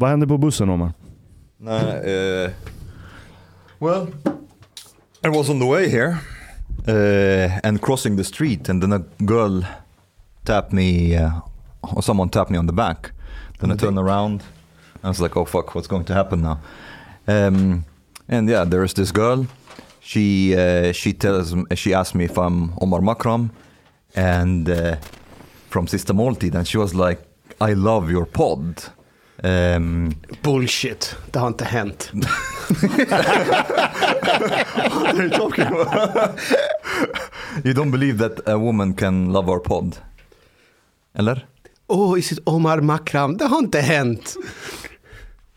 Vad hände på bussen Omar? Nej, uh, well, I was on the way here uh, and crossing the street, and then a girl tapped me, uh, or someone tapped me on the back. Then I turned around. I was like, "Oh fuck, what's going to happen now?" Um, and yeah, there is this girl. She uh, she tells she asked me if I'm Omar Makram, and uh, from Sista Måltid, and she was like, "I love your pod." Um, Bullshit, det har inte hänt. What are you talking about? you don't believe that a woman can love our pod? Eller? Oh, is it Omar Makram? Det har inte hänt.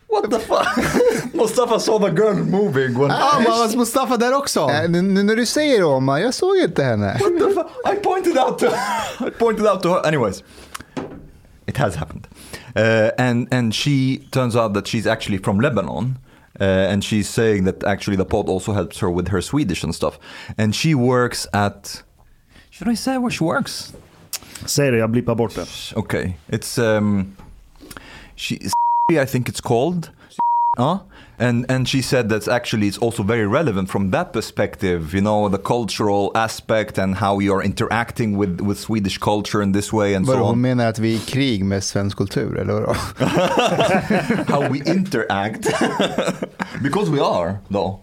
What the fuck? Mustafa saw the girl moving. When... Ah, man var Mustafa där också. Äh, nu, nu när du säger Omar, jag såg inte henne. What the fuck? I pointed out to I pointed out to her. Anyways, it has happened. Uh, and and she turns out that she's actually from Lebanon. Uh, and she's saying that actually the pod also helps her with her Swedish and stuff. And she works at. Should I say where she works? Säg det, jag blippar bort det. Okay, it's um, she. I think it's called. Uh, and and she said that actually it's also very relevant from that perspective, you know, the cultural aspect and how you are interacting with with Swedish culture in this way and Vadå, so hon on. menar att vi är i krig med svensk kultur, eller vadå? how we interact, because we are though.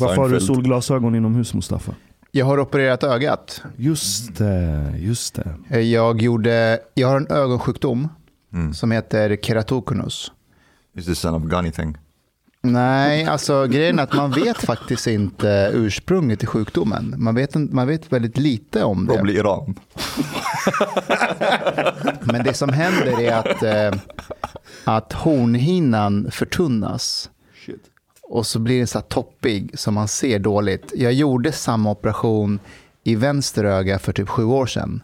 Varför har du solglasögon inomhus Mustafa? Jag har opererat ögat. Just det, just det. Jag, gjorde, jag har en ögonsjukdom Mm. som heter keratokonus. Is this an Afghani thing? Nej, alltså grejen är att man vet faktiskt inte ursprunget till sjukdomen. Man vet, man vet väldigt lite om det. Probably Iran. Men det som händer är att, eh, att hornhinnan förtunnas. Och så blir den så här toppig så man ser dåligt. Jag gjorde samma operation i vänster öga för typ sju år sedan.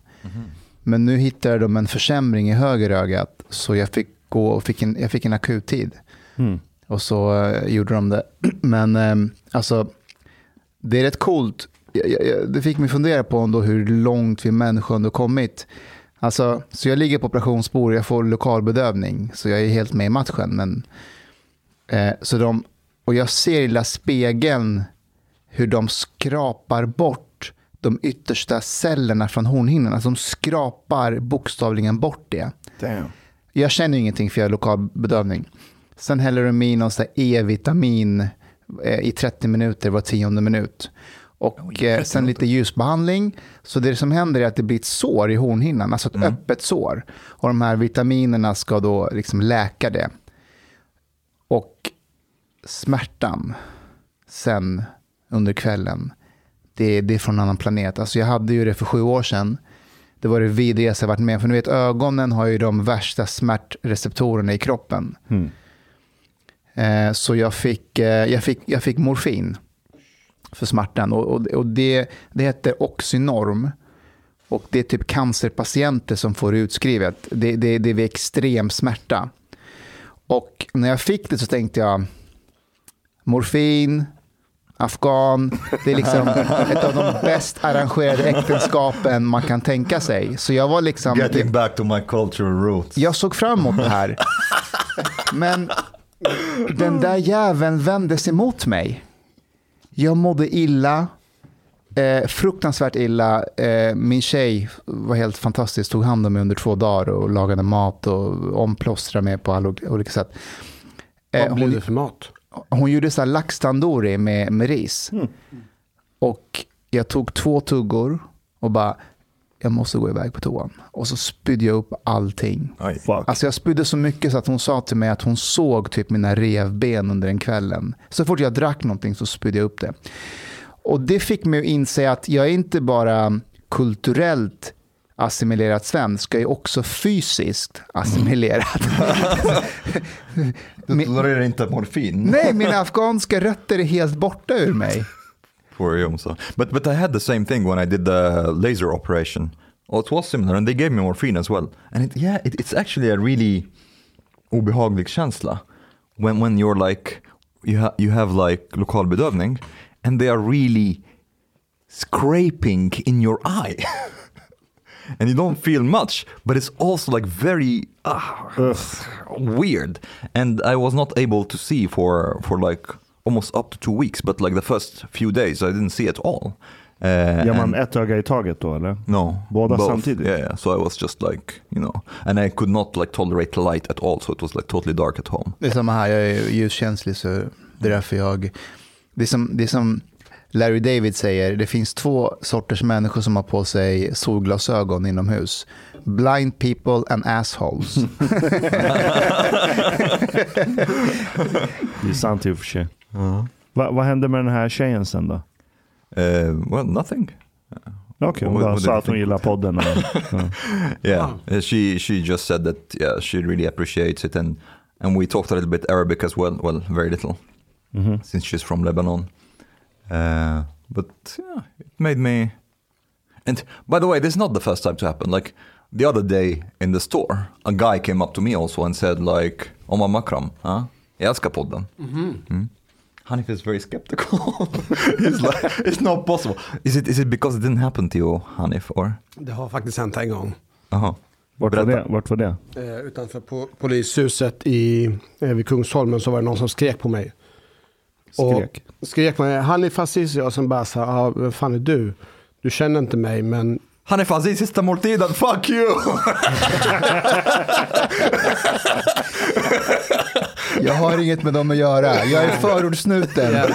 Men nu hittade de en försämring i höger ögat. Så jag fick, gå och fick en, jag fick en akuttid. Mm. Och så eh, gjorde de det. Men eh, alltså, det är rätt coolt. Jag, jag, jag- det fick mig fundera på ändå hur långt vi människor ändå kommit. Alltså, så jag ligger på operationsbord, jag får lokalbedövning, så jag är helt med i matchen. Men, eh, så de, och jag ser i lilla spegeln hur de skrapar bort de yttersta cellerna från hornhinnan. Alltså de skrapar bokstavligen bort det. Damn. Jag känner ingenting för jag har lokalbedövning. Sen häller de i någon sån E-vitamin eh, i 30 minuter var tionde minut. Och eh, sen lite ljusbehandling. Så det som händer är att det blir ett sår i hornhinnan, alltså ett öppet sår. Och de här vitaminerna ska då liksom läka det. Och smärtan sen under kvällen, det, det är från en annan planet. Alltså jag hade ju det för sju år sedan. Det var det vidrigaste jag varit med. För ni vet, ögonen har ju de värsta smärtreceptorerna i kroppen. Mm. Eh, så jag fick, eh, jag, fick, jag fick morfin för smärtan. Och, och, och det, det heter Oxynorm. Och det är typ cancerpatienter som får det utskrivet. Det, det, det är vid extrem smärta. Och när jag fick det så tänkte jag, morfin, afghan, det är liksom ett av de bäst arrangerade äktenskapen man kan tänka sig. Så jag var liksom... Getting back to my cultural roots. Jag såg fram emot det här. Men den där jäveln vände sig mot mig. Jag mådde illa. Eh, fruktansvärt illa. Eh, min tjej var helt fantastisk. Tog hand om mig under två dagar och lagade mat och omplåstrade mig på alla olika sätt. Eh, Vad blev hon, det för mat? hon gjorde så här laxtandoori med, med ris. Och jag tog två tuggor och bara, jag måste gå iväg på toan. Och så spydde jag upp allting. Fuck. Alltså jag spydde så mycket så att hon sa till mig att hon såg typ mina revben under den kvällen. Så fort jag drack någonting så spydde jag upp det. Och det fick mig att inse att jag är inte bara kulturellt assimilerat svensk, jag är också fysiskt assimilerad. Du tolererar inte morfin? Nej, mina afghanska rötter är helt borta ur mig. You, so. But but I had the same thing when I did the laser operation. Oh, it was similar, and they gave me morphine as well. And it, yeah, it, it's actually a really obehaglig känsla when when you're like you ha you have like lokal bedövning, and they are really scraping in your eye. And you don't feel much, but it's also like very ah, weird. And I was not able to see for for like almost up to two weeks, but like the first few days I didn't see at all. Uh, Gör man and- ett öga i taget då eller? no, Båda both. samtidigt? Yeah, yeah. So I was just like, you know, and I could not like tolerate light at all. So it was like totally dark at home. Det är samma här, jag är ljuskänslig så det är därför jag... Det är, som, det är som Larry David säger, det finns två sorters människor som har på sig solglasögon inomhus. Blind people and assholes. Det är sant i och för sig. Va, vad hände med den här tjejen sen då? Uh, well, nothing. Okej, hon sa att hon gillar podden. Och, ja. Yeah, Uh, she she just said that yeah she really appreciates it and and we talked a little bit Arabic as well. Well, very little since she's from Lebanon. Uh, but yeah, it made me. And by the way, this is not the first time to happen. Like the other day in the store, a guy came up to me also and said like, "Omar Makram, huh? Jag älskar podden." Mm. Hanif is very skeptical. He's like, it's not possible. Is it is it because it didn't happen to you, Hanif, or? Det har faktiskt hänt en gång. Uh-huh. Vart, var det? Vart var det? Eh, utanför po- polishuset i, eh, vid Kungsholmen så var det någon som skrek på mig. Skrek. Och skrek på mig, han är fascist och sen bara så här, ah, vem fan är du? Du känner inte mig men Hanif Aziz sista måltiden, fuck you! Jag har inget med dem att göra. Jag är förortssnuten.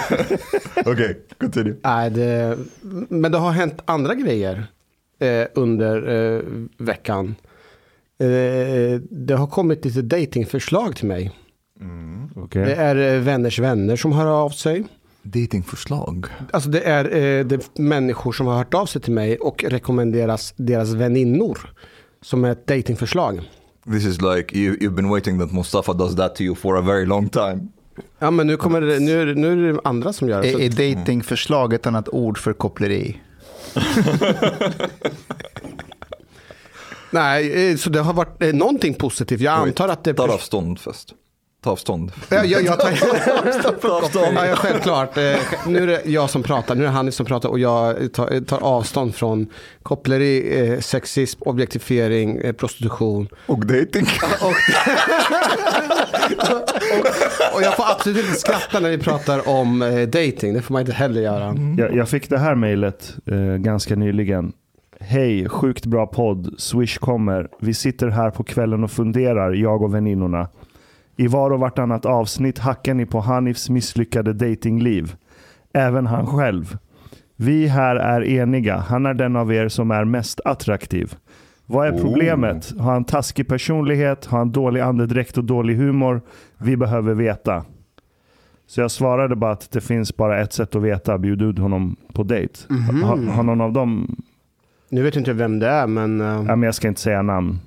Okej, continue. Nej, det, men det har hänt andra grejer eh, under eh, veckan. Eh, det har kommit lite datingförslag till mig. Okej. Det är eh, vänners vänner som hör av sig. Datingförslag. Alltså det är, eh, det är människor som har hört av sig till mig och rekommenderas deras väninnor. Som är ett datingförslag. This is like you, you've been waiting that Mustafa does that to you for a very long time. Ja men nu, kommer det, nu, är det- nu är det andra som gör det. Är, är datingförslag ett annat ord för koppleri? Nej, eh, så det har varit eh, någonting positivt. Jag antar att det... Ta avstånd först. Ta avstånd. Ja, jag, jag tar... ja, ja, självklart. Eh, Nu är det jag som pratar, nu är det Hanif som pratar och jag tar, tar avstånd från koppleri, eh, sexism, objektifiering, eh, prostitution. Och dating. Och, och jag får absolut inte skratta när vi pratar om dating, det får man inte heller göra. Jag, jag fick det här mejlet eh, ganska nyligen. Hej, sjukt bra podd. Swish kommer. Vi sitter här på kvällen och funderar, jag och väninnorna. I var och vartannat avsnitt hackar ni på Hanifs misslyckade datingliv. Även han själv. Vi här är eniga. Han är den av er som är mest attraktiv. Vad är problemet? Har han taskig personlighet? Har han dålig andedräkt och dålig humor? Vi behöver veta. Så jag svarade bara att det finns bara ett sätt att veta, bjud ut honom på dejt. Mhm. Har, har någon av dem, Nu vet jag inte vem det är, men... eh, ja, men jag ska inte säga namn.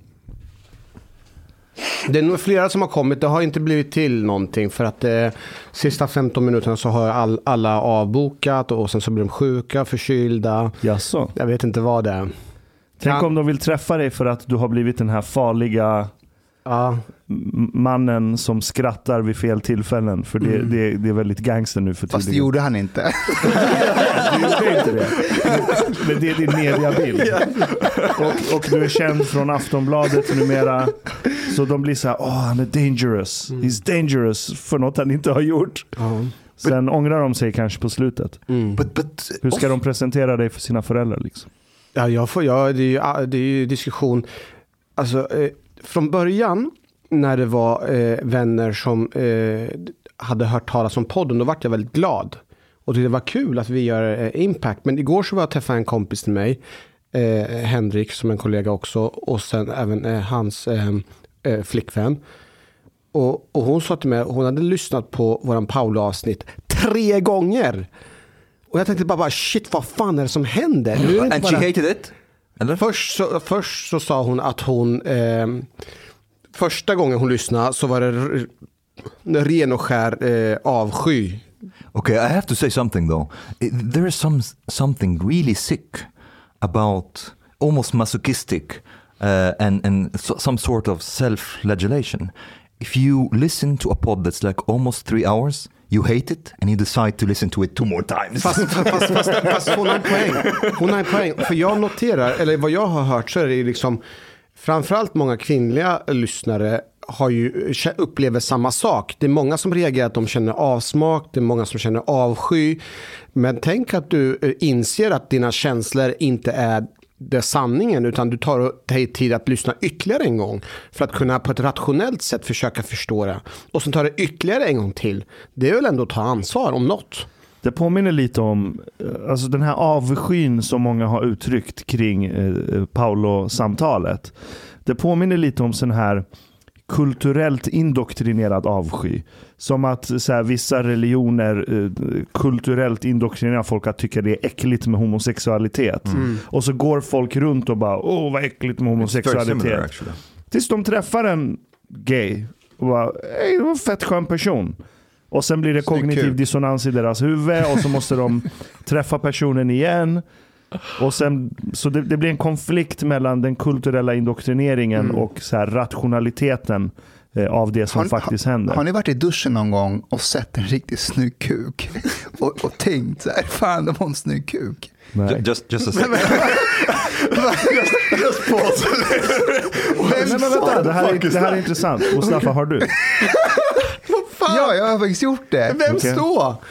Det är nog flera som har kommit. Det har inte blivit till någonting för att eh, sista 15 minuterna så har all, alla avbokat och sen så blir de sjuka, förkylda. Jaså? Jag vet inte vad det är. Tänk Kan- om de vill träffa dig för att du har blivit den här farliga Ja, mannen som skrattar vid fel tillfällen. För det, det, det är väldigt gangster nu för tiden. Fast det gjorde han inte. Du gjorde inte det. Men det är din mediabild. Och, och du är känd från Aftonbladet numera. Så de blir så här, åh han är dangerous. He's dangerous för något han inte har gjort. ja. Sen ångrar de sig kanske på slutet. Mm. But but Hur ska de presentera dig för sina föräldrar? Liksom? Ja, jag får, ja, det, är ju, det är ju diskussion. Alltså, eh, från början när det var eh, vänner som eh, hade hört talas om podden, då vart jag väldigt glad. Och det var kul att vi gör eh, impact. Men igår så var jag och träffade en kompis till mig, eh, Henrik som en kollega också, och sen även eh, hans eh, flickvän. Och, och hon sa till mig, hon hade lyssnat på våran Paolo-avsnitt tre gånger. Och jag tänkte bara, shit vad fan är det som händer? Nu and she bara- hated it. Eller? Först så, först så sa hon att hon, första gången hon lyssnade så var det ren och skär eh, avsky. Okay, I have to say something though. There is some something really sick about almost masochistic uh, and and so, some sort of self-flagellation. If you listen to a pod that's like almost three hours, you hate it and you decide to listen to it two more times. Fast, fast, fast, fast hon har en poäng. Hon har en poäng. För jag noterar, eller vad jag har hört så är det liksom framförallt många kvinnliga lyssnare har ju, upplever samma sak. Det är många som reagerar att de känner avsmak, det är många som känner avsky. Men tänk att du eh, inser att dina känslor inte är det sanningen utan du tar dig tid att lyssna ytterligare en gång för att kunna på ett rationellt sätt försöka förstå det. Och sen tar det ytterligare en gång till. Det är väl ändå att ta ansvar om något. Det påminner lite om eh, alltså den här avskyn som många har uttryckt kring eh, Paolo-samtalet. Det påminner lite om sån här kulturellt indoktrinerad avsky. Som att så här, vissa religioner eh, kulturellt indoktrinerar folk att tycka det är äckligt med homosexualitet. Och så går folk runt och bara åh vad äckligt med Mm. Similar homosexualitet. actually. Tills de träffar en gay och bara, "Ey, det var en fett skön person. Och sen blir det kognitiv dissonans i deras huvud och så måste de träffa personen igen. Och sen, så det, det blir en konflikt mellan den kulturella indoktrineringen och så här rationaliteten eh, av det som Har faktiskt händer. Har ni varit i duschen någon gång och sett en riktigt snygg kuk? Och, och tänkt så här, fan de har en snygg kuk. Nej. Ju- Just, just a second. just pause. Nej, men vänta, det här, är, det här är intressant. Mustafa, har du? Ja, jag har faktiskt gjort det. Vem Okej. då?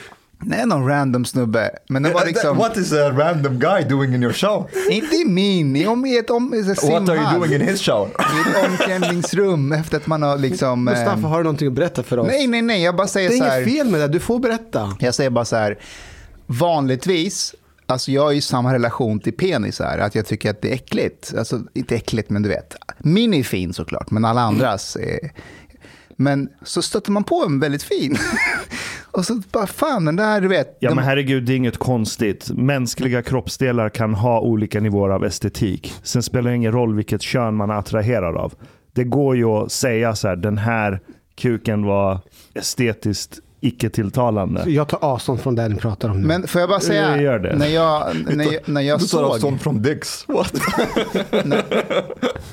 Nej, någon random snubbe. Men det var liksom, What is a random guy doing in your shower? inte i min, om i ett om, i ett What are you simhall. doing in his shower? I ett omklädningsrum efter att man har liksom... eh, Mustafa, har du någonting att berätta för oss? nej, nej, nej, jag bara säger det är så här. inget fel med det, du får berätta. Jag säger bara så här, vanligtvis, alltså jag har ju samma relation till penisar, att jag tycker att det är äckligt. Alltså inte äckligt, men du vet. Min är fin såklart, men alla andras är... Men så stöter man på en väldigt fin. Och så bara, fan den där, du vet. Ja de- men herregud, det är inget konstigt. Mänskliga kroppsdelar kan ha olika nivåer av estetik. Sen spelar det ingen roll vilket kön man är attraherad av. Det går ju att säga så här, den här kuken var estetiskt icke-tilltalande. Jag tar avstånd från det ni pratar om nu. Men får jag bara säga, Jag gör det. när jag, när jag, när jag Du tar såg, avstånd från dicks. What?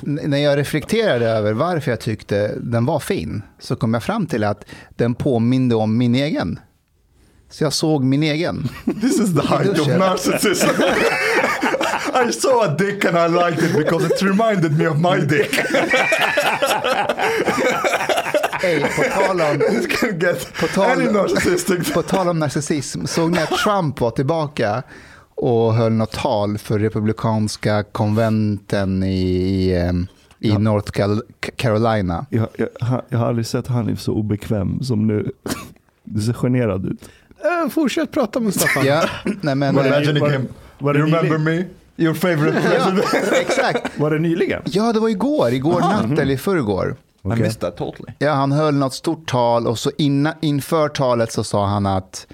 när jag reflekterade över varför jag tyckte den var fin, så kom jag fram till att den påminde om min egen. Så jag såg min egen. This is the height of narcissism. I saw a dick and I liked it because it reminded me of my dick. Ey, på tal om, På tal-. På tal om narcissism, såg ni att Trump var tillbaka och höll något tal för republikanska konventen i, i, em, i North Carolina? Jag, jag, jag har aldrig sett Hanif så obekväm som nu. Du ser generad ut. Eh, fortsätt prata Mustafa. Ja, nej men, eh, var- him. Var det you remember me? Your favorite president? ja, exakt. Var det nyligen? Ja, det var igår, igår natt eller i förrgår. I Okej. missed that totally. Ja, han höll något stort tal och så inna, inför talet så sa han att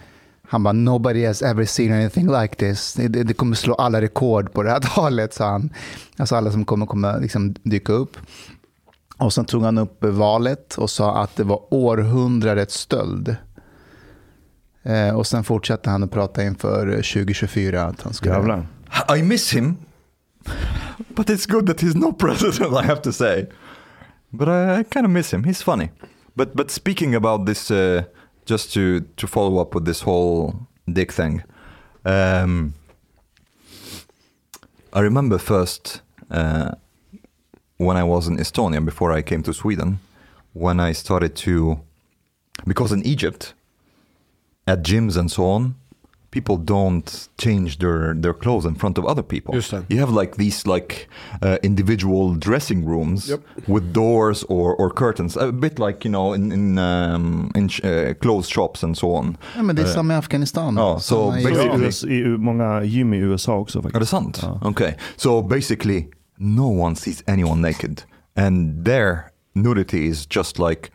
han bara nobody has ever seen anything like this. Det, det, det kommer slå alla rekord på det här talet, sa han. Alltså alla som kommer, kommer liksom dyka upp. Och sen tog han upp valet och sa att det var århundradets stöld. Eh, och sen fortsatte han att prata inför 2024. Att han skulle... Jävlar. I miss him, but it's good that he's not president. I have to say, but I, I kind of miss him. He's funny. But but speaking about this, uh, just to to follow up with this whole dick thing, um, I remember first uh, when I was in Estonia before I came to Sweden, when I started to, because in Egypt, at gyms and so on, people don't change their, their clothes in front of other people. Just that. You have like these like uh, individual dressing rooms with doors or, or curtains, a bit like you know in in um, in sh- uh, clothes shops and so on. Ja, men det är samma i Afghanistan. Så i basically- US, i många gym i USA också Är det faktiskt. sant? Ja. Okay. So basically, no one sees anyone naked. And their nudity is just like,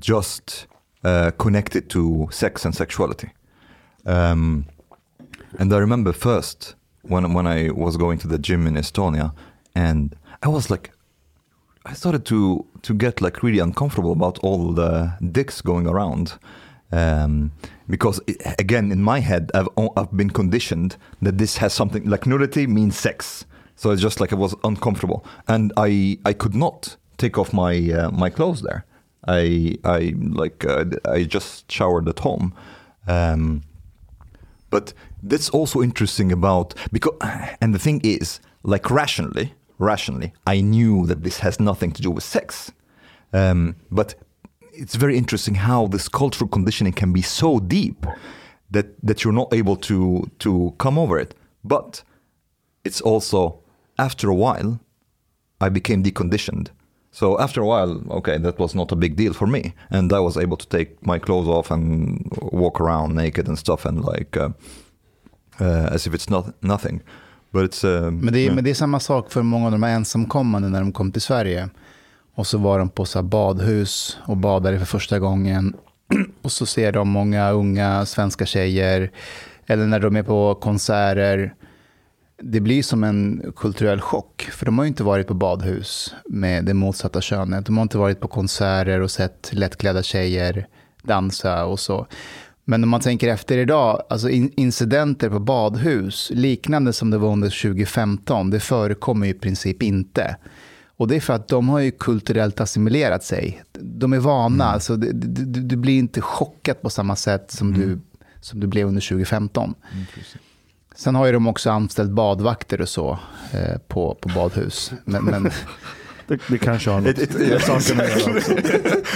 just uh, connected to sex and sexuality. Um, and I remember first when, when I was going to the gym in Estonia, and I was like, I started to to get like really uncomfortable about all the dicks going around, um, because i again in my head I've I've been conditioned that this has something like nudity means sex, so it's just like I was uncomfortable, and I I could not take off my uh, my clothes there. I I like uh, I just showered at home. Um, but that's also interesting about because and the thing is like rationally rationally i knew that this has nothing to do with sex um, but it's very interesting how this cultural conditioning can be so deep that that you're not able to to come over it but it's also after a while I became deconditioned. So after a while, okay, that was not a big deal for me, and I was able to take my clothes off and walk around naked and stuff, and like uh, uh, as if it's not nothing. But it's um, Men det, är, yeah. men det är samma sak för många av de här ensamkommande när de kom till Sverige. Och så var de på så badhus och badade för första gången. Och så ser de många unga svenska tjejer. Eller när de är på konserter. Det blir som en kulturell chock. För de har ju inte varit på badhus med det motsatta könet. De har inte varit på konserter och sett lättklädda tjejer dansa och så. Men om man tänker efter idag, alltså in- incidenter på badhus, liknande som det var under 2015, det förekommer ju i princip inte. Och det är för att de har ju kulturellt assimilerat sig. De är vana, alltså du, du, du blir inte chockad på samma sätt som, du, som du blev under 2015. Sen har ju de också anställt badvakter och så eh, på, på badhus. Men, men Det, det kanske har något It- it- yeah. saker med det också.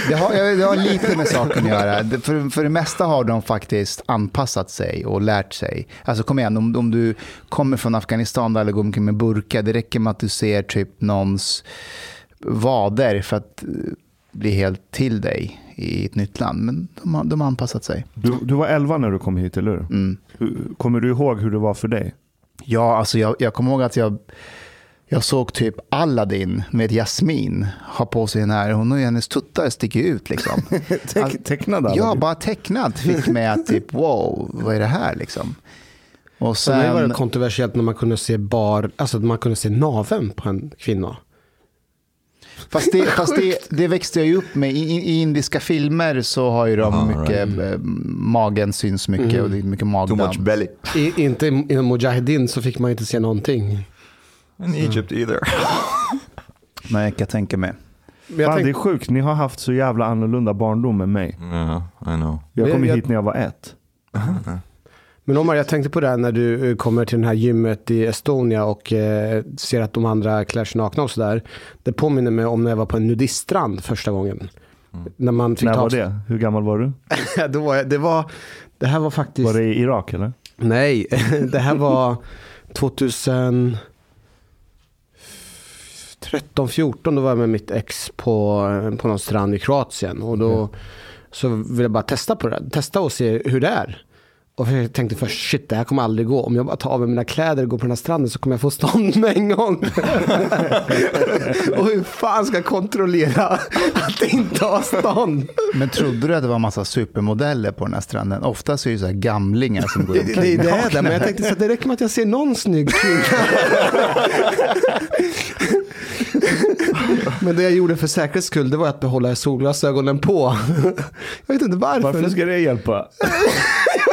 det, har, det har lite med saken att göra. För, för det mesta har de faktiskt anpassat sig och lärt sig. Alltså kom igen, om, om du kommer från Afghanistan där alla går omkring med burka, det räcker med att du ser typ någons vader för att bli helt till dig i ett nytt land. Men de har, de har anpassat sig. Du, du var 11 när du kom hit, eller hur? Mm. Kommer du ihåg hur det var för dig? Ja, alltså jag, jag kommer ihåg att jag, jag såg typ Aladdin med Jasmin ha på sig den här, hon och hennes tuttar sticker ut liksom. Teck, tecknad alla? Ja, bara tecknad fick mig att typ wow, vad är det här liksom? Och För mig var det sen, kontroversiellt när man kunde se bar, alltså att man kunde se naven på en kvinna. Fast det, fast det, det växte jag ju upp med. I, I indiska filmer så har ju de Aha, mycket, eh, magen syns mycket och det är mycket too magdamm. much belly I, inte inom Mujahedin så fick man inte se någonting. in Egypt either. Nej, kan jag tänka mig. Men jag Fan, det är tänk, sjukt, ni har haft så jävla annorlunda barndom än mig. yeah, I know. Jag kom jag- hit när jag var ett. men Omar, jag tänkte på det här när du eh, kommer till det här gymmet i Estonia och eh, ser att de andra klär sig nakna och sådär. Det påminner mig om när jag var på en nudiststrand första gången. När man fick När ta var det? Hur gammal var du? Då var det, var, det här var faktiskt... Var det i Irak eller? Nej, det här var 2013, 14 då var jag med mitt ex på, på någon strand i Kroatien. Och då så ville jag bara testa på det. Testa och se hur det är. Och jag tänkte först, shit det här kommer aldrig gå. Om jag bara tar av mig mina kläder och går på den här stranden så kommer jag få stånd med en gång. och hur fan ska jag kontrollera att inte har stånd? Men trodde du att det var en massa supermodeller på den här stranden? Oftast är det så här gamlingar som går Det, det, det är det, men jag tänkte så att det räcker med att jag ser någon snygg kvinna. men det jag gjorde för säkerhets skull, det var att behålla solglasögonen på. jag vet inte varför. Varför ska det hjälpa?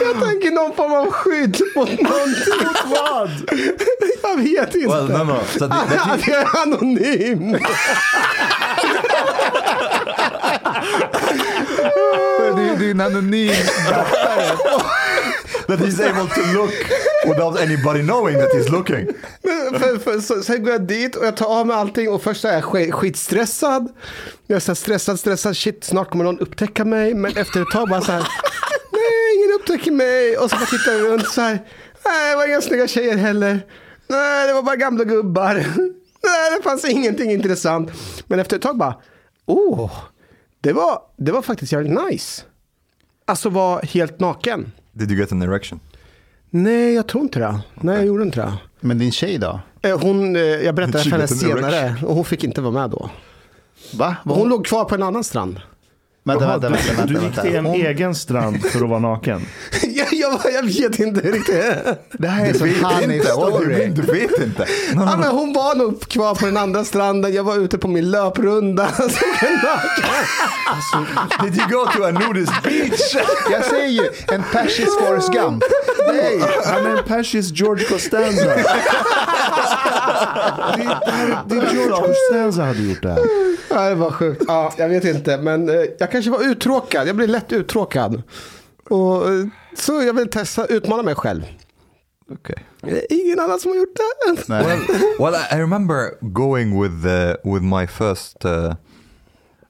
Jag tänker någon form av skydd mot någonting. Mot vad? Jag vet inte. Well, no, no. So that Att jag är anonym. Du, du är en anonym that he's able to look without anybody knowing that he's looking. För, för, så, sen går jag dit och jag tar av mig allting och först är jag skitstressad. Jag är så här stressad, stressad, shit snart kommer någon upptäcka mig. Men efter ett tag bara så här, nej ingen upptäcker mig. Och så bara tittar jag runt så här, nej det var inga snygga tjejer heller. Nej det var bara gamla gubbar. Nej det fanns ingenting intressant. Men efter ett tag bara, oh, det var, det var faktiskt jävligt nice. Alltså var helt naken. Did you get an erection? Nej jag tror inte det. Nej jag gjorde inte det. Men din tjej då? Eh, Hon, eh, jag berättade för henne senare och hon fick inte vara med då. Va? Var Hon låg kvar på en annan strand. Vänta, Jaha, vänta, vänta. vänta, du, du gick till en Hon- egen strand för att vara naken. jag, jag, jag vet inte riktigt. Det här är som Hanif story. Du vet inte? No, no, Ja, no. men hon var nog kvar på den andra stranden. Jag var ute på min löprunda. Så jag är naken. Did you go to a nudist beach? Jag säger ju, en persisk Forrest Gump. Nej, han är en persisk George Costanza. det, det, det är George Costanza hade gjort det här. ja, det var sjukt. Ja, jag vet inte. Men eh, jag kanske var uttråkad. Jag blev lätt uttråkad. Och, eh, så jag vill testa, utmana mig själv. Okay. Är ingen annan som har gjort det. Nej. Well, I I remember going with uh, with my first uh,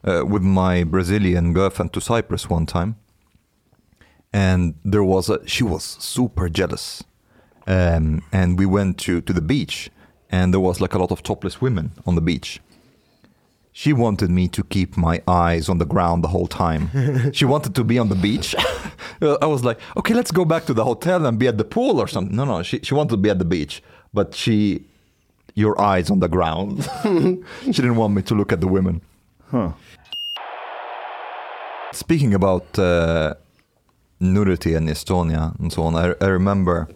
uh, with my Brazilian girlfriend to Cyprus one time, and there was a she was super jealous, um, and we went to to the beach, and there was like a lot of topless women on the beach. She wanted me to keep my eyes on the ground the whole time. she wanted to be on the beach. I was like, okay, let's go back to the hotel and be at the pool or something. No, no, she, she wanted to be at the beach, but she, your eyes on the ground. she didn't want me to look at the women. Huh. Speaking about uh, nudity in Estonia and so on, I, I remember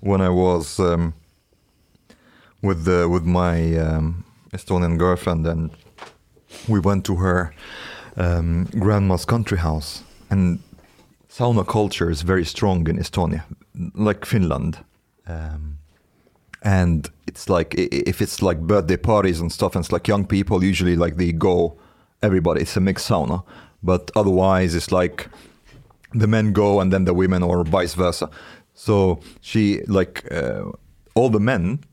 when I was um, with the, with my um, Estonian girlfriend and we went to her um, grandma's country house and sauna culture is very strong in Estonia, like Finland. Um, and it's like if it's like birthday parties and stuff, and it's like young people usually like they go, everybody. It's a mixed sauna, but otherwise it's like the men go and then the women, or vice versa. So she like uh, all the men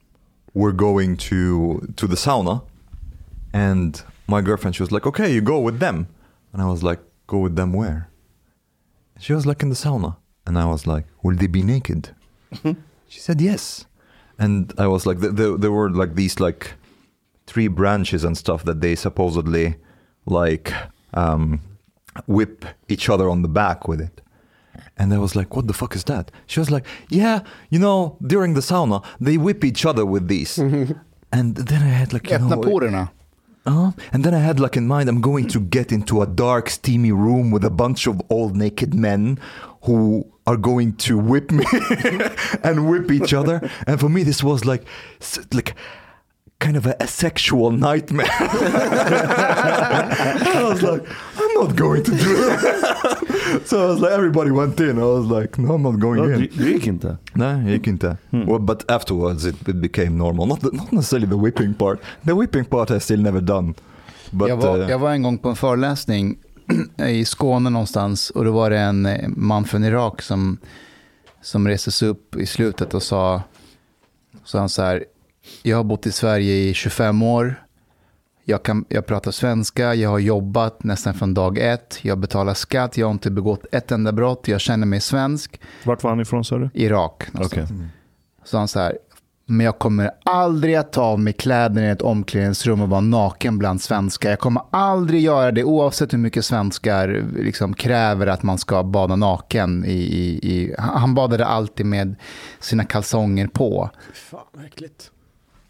were going to to the sauna, and my girlfriend she was like, okay, you go with them, and I was like, go with them where? She was like in the sauna, and I was like, will they be naked? she said yes, and I was like, th- th- there were like these like three branches and stuff that they supposedly like um, whip each other on the back with it. And I was like, what the fuck is that? She was like, yeah, you know, during the sauna, they whip each other with these. and then I had like, you know. Uh, and then I had like in mind, I'm going to get into a dark, steamy room with a bunch of old naked men who are going to whip me and whip each other. And for me, this was like, like kind of a, a sexual nightmare. I was like, I'm not going to do that. so I was like, everybody went in. I was like, no, I'm not going Ja, in. du gick inte? Nej, jag gick inte. Well, but afterwards it, it became normal. Not, the, not necessarily the whipping part. The whipping part I still never done. But, jag, var, uh, jag var en gång på en föreläsning i Skåne någonstans och då var det en eh, man från Irak som, som reste sig upp i slutet och sa, sa han så här, jag har bott i Sverige i 25 år, jag, kan, jag pratar svenska, jag har jobbat nästan från dag ett, jag betalar skatt, jag har inte begått ett enda brott, jag känner mig svensk. Vart var han ifrån sa du? Irak. Okej. någonstans. Så han så här, Men jag kommer aldrig att ta av mig kläderna i ett omklädningsrum och vara naken bland svenskar. Jag kommer aldrig göra det oavsett hur mycket svenskar liksom kräver att man ska bada naken. I, i, i. Han badade alltid med sina kalsonger på. Fan vad äckligt.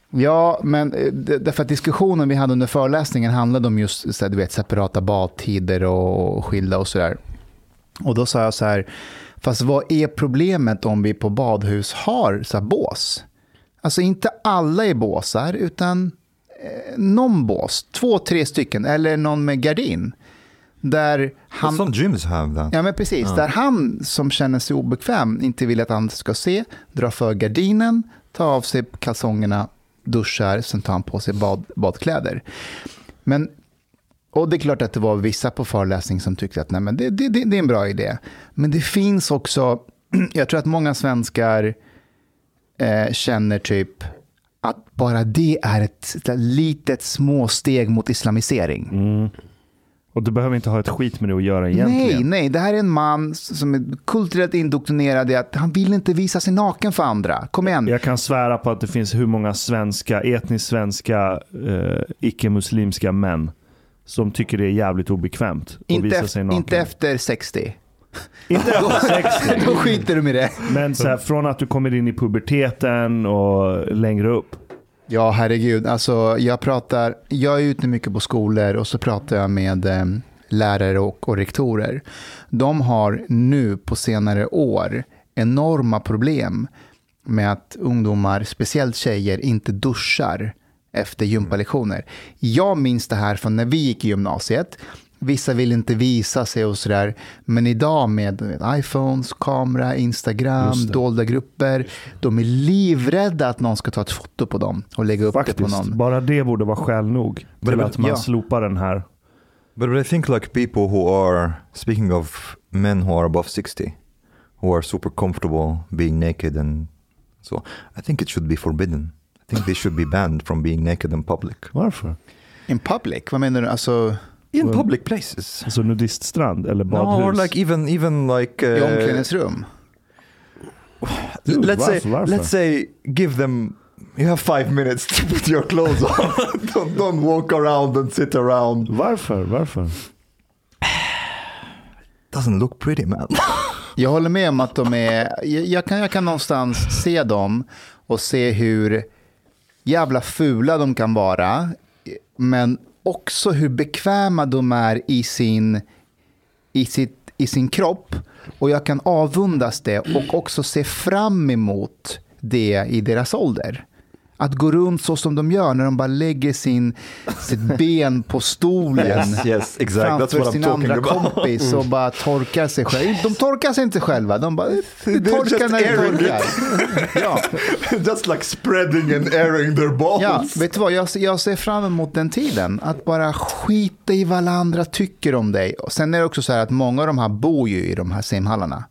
Ja, men eh, därför att diskussionen vi hade under föreläsningen handlade om just så här, du vet, separata badtider och, och skilda och sådär. Och då sa jag så här, fast vad är problemet om vi på badhus har så här bås? Alltså inte alla är båsar, utan eh, någon bås, två, tre stycken, eller någon med gardin. Där han... Some gyms have that. Ja, men precis. Där han som känner sig obekväm inte vill att andra ska se, drar för gardinen, tar av sig kalsongerna, duschar, sen tar han på sig bad, badkläder. Men, och det är klart att det var vissa på föreläsning som tyckte att nej, men det, det, det, det är en bra idé. Men det finns också, jag tror att många svenskar eh, känner typ att bara det är ett litet småsteg mot islamisering. Mm. Och du behöver inte ha ett skit med det att göra egentligen. Nej, nej, det här är en man som är kulturellt indoktrinerad i att han vill inte visa sig naken för andra. Kom igen. Jag kan svära på att det finns hur många svenska, etniskt svenska, eh, icke-muslimska män som tycker det är jävligt obekvämt att Inte, visa sig naken. inte efter 60. Inte efter 60. Då skiter du i det. Men så här, från att du kommer in i puberteten och längre upp. Ja, herregud. Alltså, jag, pratar, jag är ute mycket på skolor och så pratar jag med eh, lärare och, och rektorer. De har nu på senare år enorma problem med att ungdomar, speciellt tjejer, inte duschar efter gympalektioner. Jag minns det här från när vi gick i gymnasiet. Vissa vill inte visa sig och sådär. Men idag med, med iPhones, kamera, Instagram, dolda grupper. De är livrädda att någon ska ta ett foto på dem och lägga upp det på Faktiskt. någon. Bara det borde vara skäl nog till Men- att man ja. slopar den här. But, but I think like people who are, speaking of men who are above 60, who are super comfortable being naked and so, I think it should be forbidden. I think they should be banned from being naked in public. Varför? In public? Vad menar du? Alltså, In public places. Alltså nudiststrand eller No, badhus? or like even even like i uh, omklädningsrum? Dude, let's say varför, varför? let's say give them you have five minutes to put your clothes on. don't, don't walk around and sit around. Varför? Varför? Doesn't look pretty man. Jag håller med om att de är... Jag, jag, kan, jag kan någonstans se dem och se hur jävla fula de kan vara. Men också hur bekväma de är i sin, i sitt, i sin kropp. Och jag kan avundas det och också se fram emot det i deras ålder. Att gå runt så som de gör när de bara lägger sin, sitt ben på stolen Yes, yes, exactly. That's framför what I'm sin andra kompis och bara torkar sig själv. De torkar sig inte själva, de bara They're torkar när airing torkar. Ja, Just like spreading and airing their balls. ja, vet du vad, jag, jag ser fram emot den tiden. Att bara skita i vad alla andra tycker om dig. Och sen är det också så här att många av de här bor ju i de här simhallarna.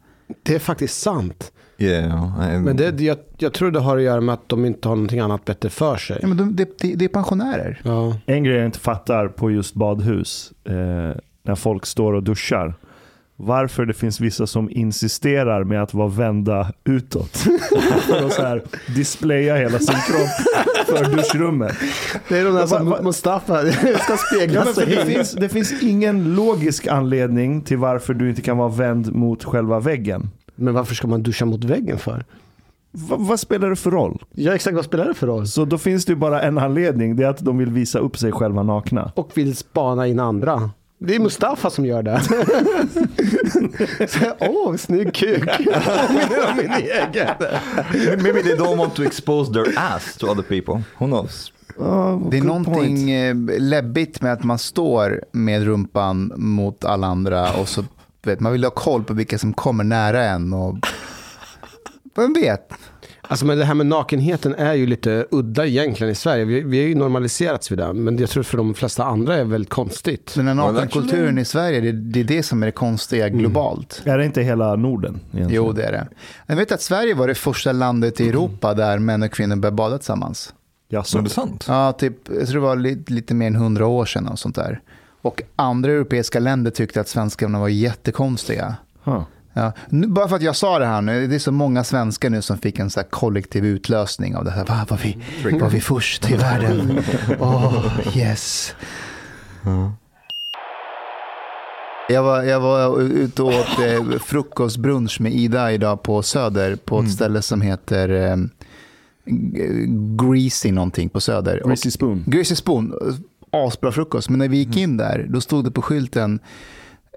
Det är faktiskt sant. Yeah, Men det, jag, jag tror det har att göra med att de inte har någonting annat bättre för sig. Ja, men de, det, det, det är pensionärer. Ja. En grej jag inte fattar på just badhus, eh, när folk står och duschar. Varför det finns vissa som insisterar med att vara vända utåt. För att så här displaya hela sin kropp för duschrummet. Det är de där som Mustafa ska spegla sig. det, finns, det finns ingen logisk anledning till varför du inte kan vara vänd mot själva väggen. Men varför ska man duscha mot väggen för? Va, vad spelar det för roll? Ja, exakt. Vad spelar det för roll? Så då finns det ju bara en anledning, det är att de vill visa upp sig själva nakna. Och vill spana in andra. Det är Mustafa som gör det. Så, Åh, oh, snygg kuk. Om min egen. maybe they don't want to expose their ass to other people. Who knows? Oh, Det är någonting point. eh, läbbigt med att man står med rumpan mot alla andra och så vet man vill ha koll på vilka som kommer nära en. Och... Vem vet? Alltså men det här med nakenheten är ju lite udda egentligen i Sverige. Vi, vi har ju normaliserats vid det. Men jag tror för de flesta andra är väldigt konstigt. Den här nakenkulturen i Sverige, det, det är det som är det konstiga globalt. Är det inte hela Norden? Egentligen? Jo, det är det. Jag vet att Sverige var det första landet i Europa där män och kvinnor började bada tillsammans. Jaså? Så det sant? Ja, typ, jag tror det var lite, lite mer än hundra år sedan och sånt där. Och andra europeiska länder tyckte att svenskarna var jättekonstiga. Huh. Ja. Nu, bara för att jag sa det här nu, det är så många svenskar nu som fick en så här kollektiv utlösning av det här. Va, var, vi, var vi först i världen? Åh, yes. Jag var, jag var ute och åt eh, frukostbrunch med Ida idag på Söder på ett ställe som heter eh, Greasy någonting på Söder. Och- Greasy Spoon. Greasy Spoon, asbra frukost. Men när vi gick in där, då stod det på skylten,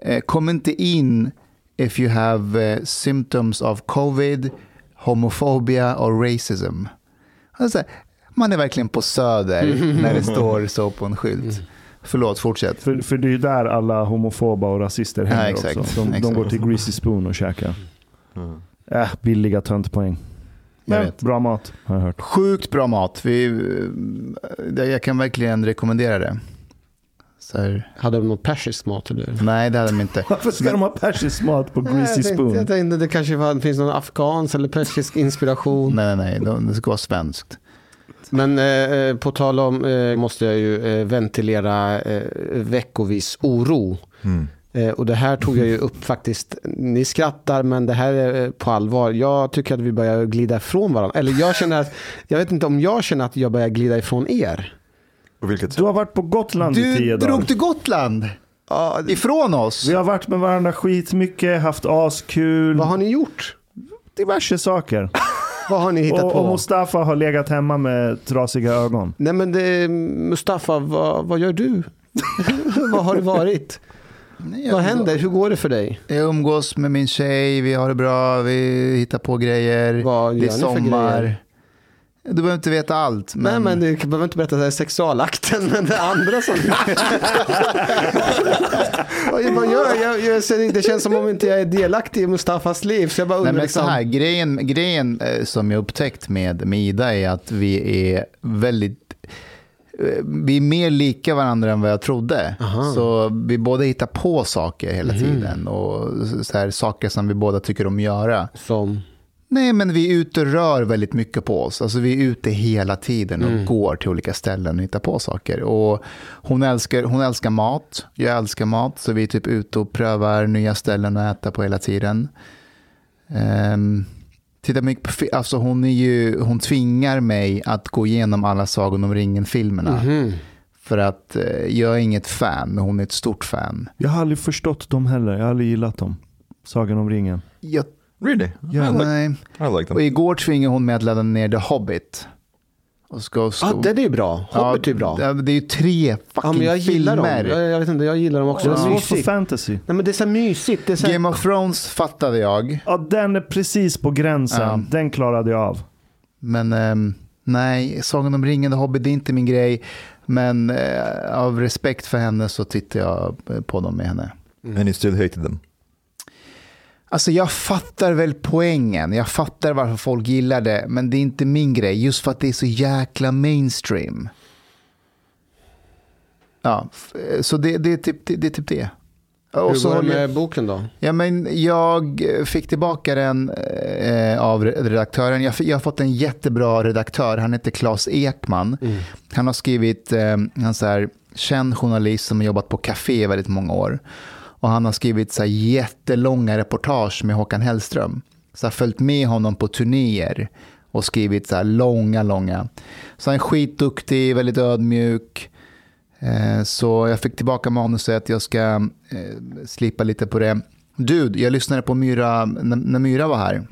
eh, kom inte in if you have eh, symptoms of covid, homophobia or racism. Alltså, man är verkligen på Söder när det står så på en skylt. Förlåt, fortsätt. För, för det är ju där alla homofoba och rasister hänger Ja, exakt. också. De, de går till Greasy Spoon och käkar. Äh, billiga töntpoäng. Jag vet. bra mat har jag hört. Sjukt bra mat. Vi, eh, jag kan verkligen rekommendera det. Så här, Hade de någon persisk mat eller? nej, det hade de inte. Varför ska de ha persisk mat på Greasy jag tänkte, Spoon? jag tänkte det kanske var, finns någon afghansk eller persisk inspiration. Nej, nej, nej. de- Det ska vara svenskt. Men eh, på tal om eh, måste jag ju eh, ventilera eh, veckovis oro. Mm. Eh, och det här tog jag ju upp faktiskt. Ni skrattar men det här är eh, på allvar. Jag tycker att vi börjar glida ifrån varandra. Eller jag känner att, jag vet inte om jag känner att jag börjar glida ifrån er. Du har varit på Gotland i tio Du dagar. drog till Gotland. Ifrån oss. Vi har varit med varandra skitmycket, haft askul, Vad har ni gjort? diverse saker. Vad har ni hittat Och, på? och Mustafa har legat hemma med trasiga ögon. Nej men det, Mustafa, vad, vad gör du? vad har det varit? Nej, jag- Vad händer? Hur går det för dig? Jag umgås med min tjej, vi har det bra, vi hittar på grejer. Vad det gör är ni för sommar. Du behöver inte veta allt. Men... Nej men du behöver inte berätta det här sexualakten, men det andra som... vad gör jag? jag, jag det känns som om inte jag är delaktig i Mustafas liv, så jag bara Nej, undrar men så liksom... här, grejen, grejen eh, som jag upptäckt med, med Ida är att vi är väldigt vi är mer lika varandra än vad jag trodde. Så vi båda hittar på saker hela tiden. Och så här, saker som vi båda tycker om att göra. Som... Nej, men vi är ute och rör väldigt mycket på oss. Alltså vi är ute hela tiden och går till olika ställen och hittar på saker. Och hon, älskar, hon älskar mat, jag älskar mat. Så vi är typ ute och prövar nya ställen att äta på hela tiden. Um, tittar mycket på, alltså hon, är ju, hon tvingar mig att gå igenom alla Sagan om ringen-filmerna. För att eh, jag är inget fan, men hon är ett stort fan. Jag har aldrig förstått dem heller. Jag har aldrig gillat dem. Sagan om ringen. Jag, Really? ja, I, like, nej. I like Och them. igår tvingade hon mig att ladda ner The Hobbit. Och ska, Ja, det är bra. Hobbit är bra. Ja, det är ju tre fucking Ja, men jag gillar filmer. dem. Jag, jag vet inte, jag gillar dem också. Det Det är mysigt. fantasy. Nej, men det är så mysigt. Det är så här... Game of Thrones fattade jag. Ja, den är precis på gränsen. Ja. Den klarade jag av. Men ehm, nej, Sagan om ringen, The Hobbit, det är inte min grej. Men eh, av respekt för henne så tittar jag eh, på dem med henne. And you still hated them. Alltså jag fattar väl poängen. Jag fattar varför folk gillar det. Men det är inte min grej. Just för att det är så jäkla mainstream. Ja, f- så det, det, är, typ, det, det är typ det. Och Hur går det jag- med boken då? Ja, men jag fick tillbaka den eh, av redaktören. Jag, jag har fått en jättebra redaktör. Han heter Claes Ekman. Han har skrivit, eh, han så här, känd journalist som har jobbat på café väldigt många år. Och han har skrivit så jättelånga reportage med Håkan Hellström. Så har följt med honom på turnéer och skrivit så här långa, långa. Så han är skitduktig, väldigt ödmjuk. Eh, Så jag fick tillbaka manuset, jag ska eh, slipa lite på det. Du, jag lyssnade på Myra, när Myra var här.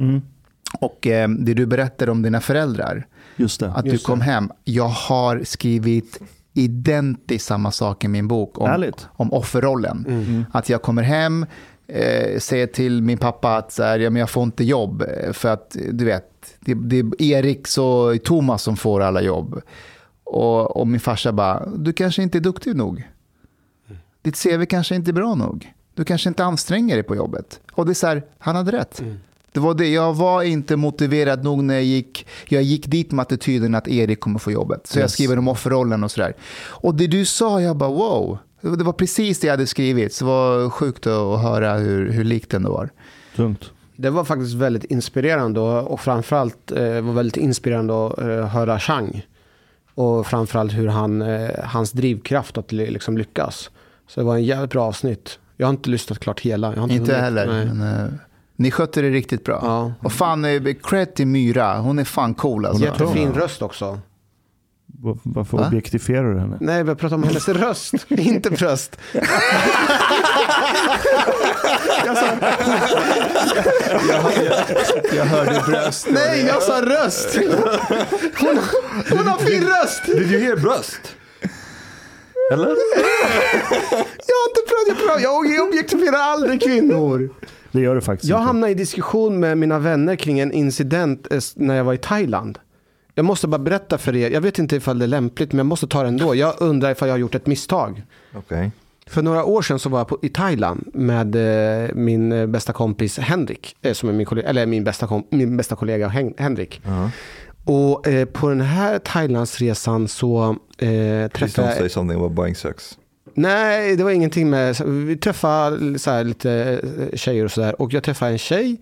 Och eh, det du berättade om dina föräldrar, Just det. att du kom hem. Jag har skrivit identiskt samma sak i min bok om, Härligt. om offerrollen. Att jag kommer hem, eh, säger till min pappa att så här, ja, men jag får inte jobb eh, för att du vet, det, det är Erik och Thomas som får alla jobb. Och, och min farsa bara, du kanske inte är duktig nog. Ditt CV kanske inte är bra nog. Du kanske inte anstränger dig på jobbet. Och det är så här, han hade rätt. Det var det. Jag var inte motiverad nog när jag gick. Jag gick dit med attityden att Erik kommer få jobbet. Så jag Yes. skriver om offerrollen och sådär. Och det du sa, jag bara wow. Det var- precis det jag hade skrivit. Så det var sjukt att höra hur, hur likt den var. Tungt. Det var faktiskt väldigt inspirerande och, och framförallt eh, var väldigt inspirerande att eh, höra Chang. Och framförallt hur han, eh, hans drivkraft att li- liksom lyckas. Så det var en jävligt bra avsnitt. Jag har inte lyssnat klart hela. Jag har Inte hunnit. heller. Nej. Men, eh, Ni skötte det riktigt bra. Ja. Och fan, eh, cred till Myra. Hon är fan cool alltså. Jättefin röst också. Va- Varför Va? objektifierar du henne? Nej, vi pratar om hennes röst, inte bröst. Jag hörde bröst. Nej, jag sa röst. Hon, hon har fin röst. Did you hear bröst? Eller? Jag har inte pratat, jag, pratar, jag objektifierar aldrig kvinnor. Det gör du faktiskt Jag inte. hamnade i diskussion med mina vänner kring en incident eh, när jag var i Thailand. Jag måste bara berätta för er, jag vet inte ifall det är lämpligt men jag måste ta det ändå. Jag undrar ifall jag har gjort ett misstag. Okej. För några år sedan så var jag på, i Thailand med eh, min eh, bästa kompis Henrik, eh, som är min, kollega, eller min, bästa, kom, min bästa kollega Hen, Henrik. Och eh, på den här Thailandsresan så eh, Please träffade don't jag... say something about buying sex. Nej, det var ingenting med... Vi träffade så här, lite eh, tjejer och sådär. Och jag träffade en tjej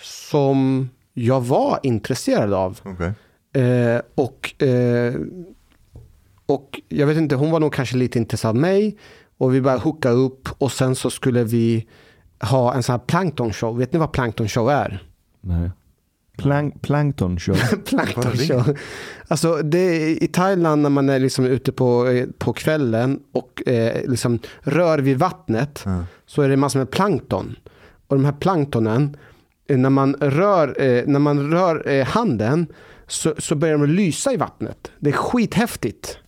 som jag var intresserad av. Okej. Eh, och, eh, och jag vet inte, hon var nog kanske lite intresserad av mig. Och vi började hooka upp och sen så skulle vi ha en sån här plankton show. Vet ni vad plankton show är? Nej. Plank, plankton show. plankton show. Alltså det är i Thailand när man är liksom ute på, eh, på kvällen och eh, liksom rör vid vattnet så är det massor med plankton. Och de här planktonen, eh, när man rör, eh, när man rör eh, handen så, så börjar de lysa i vattnet. Det är skithäftigt.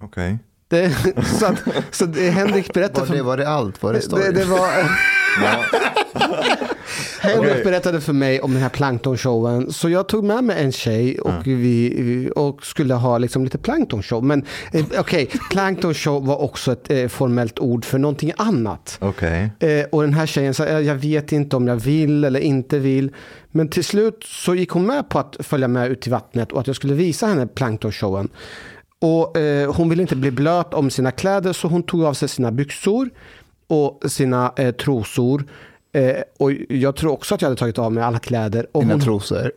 Okej. Det, så att, så det, Henrik berättade Var för det, var det allt? Var det story? det, det var... Henrik berättade för mig om den här planktonshowen. Så jag tog med mig en tjej och vi vi- och skulle ha liksom lite planktonshow. Men eh, okej, planktonshow var också ett eh, formellt ord för någonting annat. Okej. Eh, och den här tjejen sa, "Eh, jag vet inte om jag vill eller inte vill. Men till slut så gick hon med på att följa med ut till vattnet och att jag skulle visa henne planktonshowen. Och eh, hon ville inte bli blöt om sina kläder så hon tog av sig sina byxor och sina eh, trosor. Eh, och jag tror också att jag hade tagit av mig alla kläder. Och Dina hon, trosor.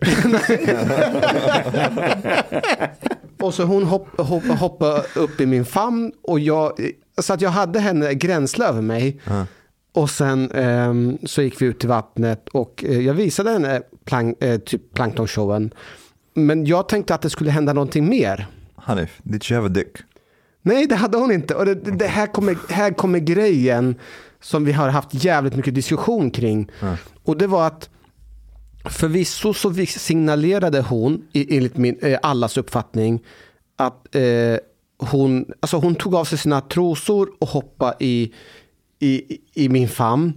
och så hon hopp, hopp, hoppade upp i min famn. Och jag, så att jag hade henne gränsle över mig. Och sen ehm, så gick vi ut till vattnet och eh, jag visade henne plank, eh, typ planktonshowen. Men jag tänkte att det skulle hända någonting mer. Hanif, did you have a dick? Nej, det hade hon inte. Och det, det, här, kommer, här kommer grejen som vi har haft jävligt mycket diskussion kring. Och det var att förvisso så signalerade hon, i- enligt min, eh, allas uppfattning, att eh, hon, alltså hon tog av sig sina trosor och hoppade i, i, i min famn.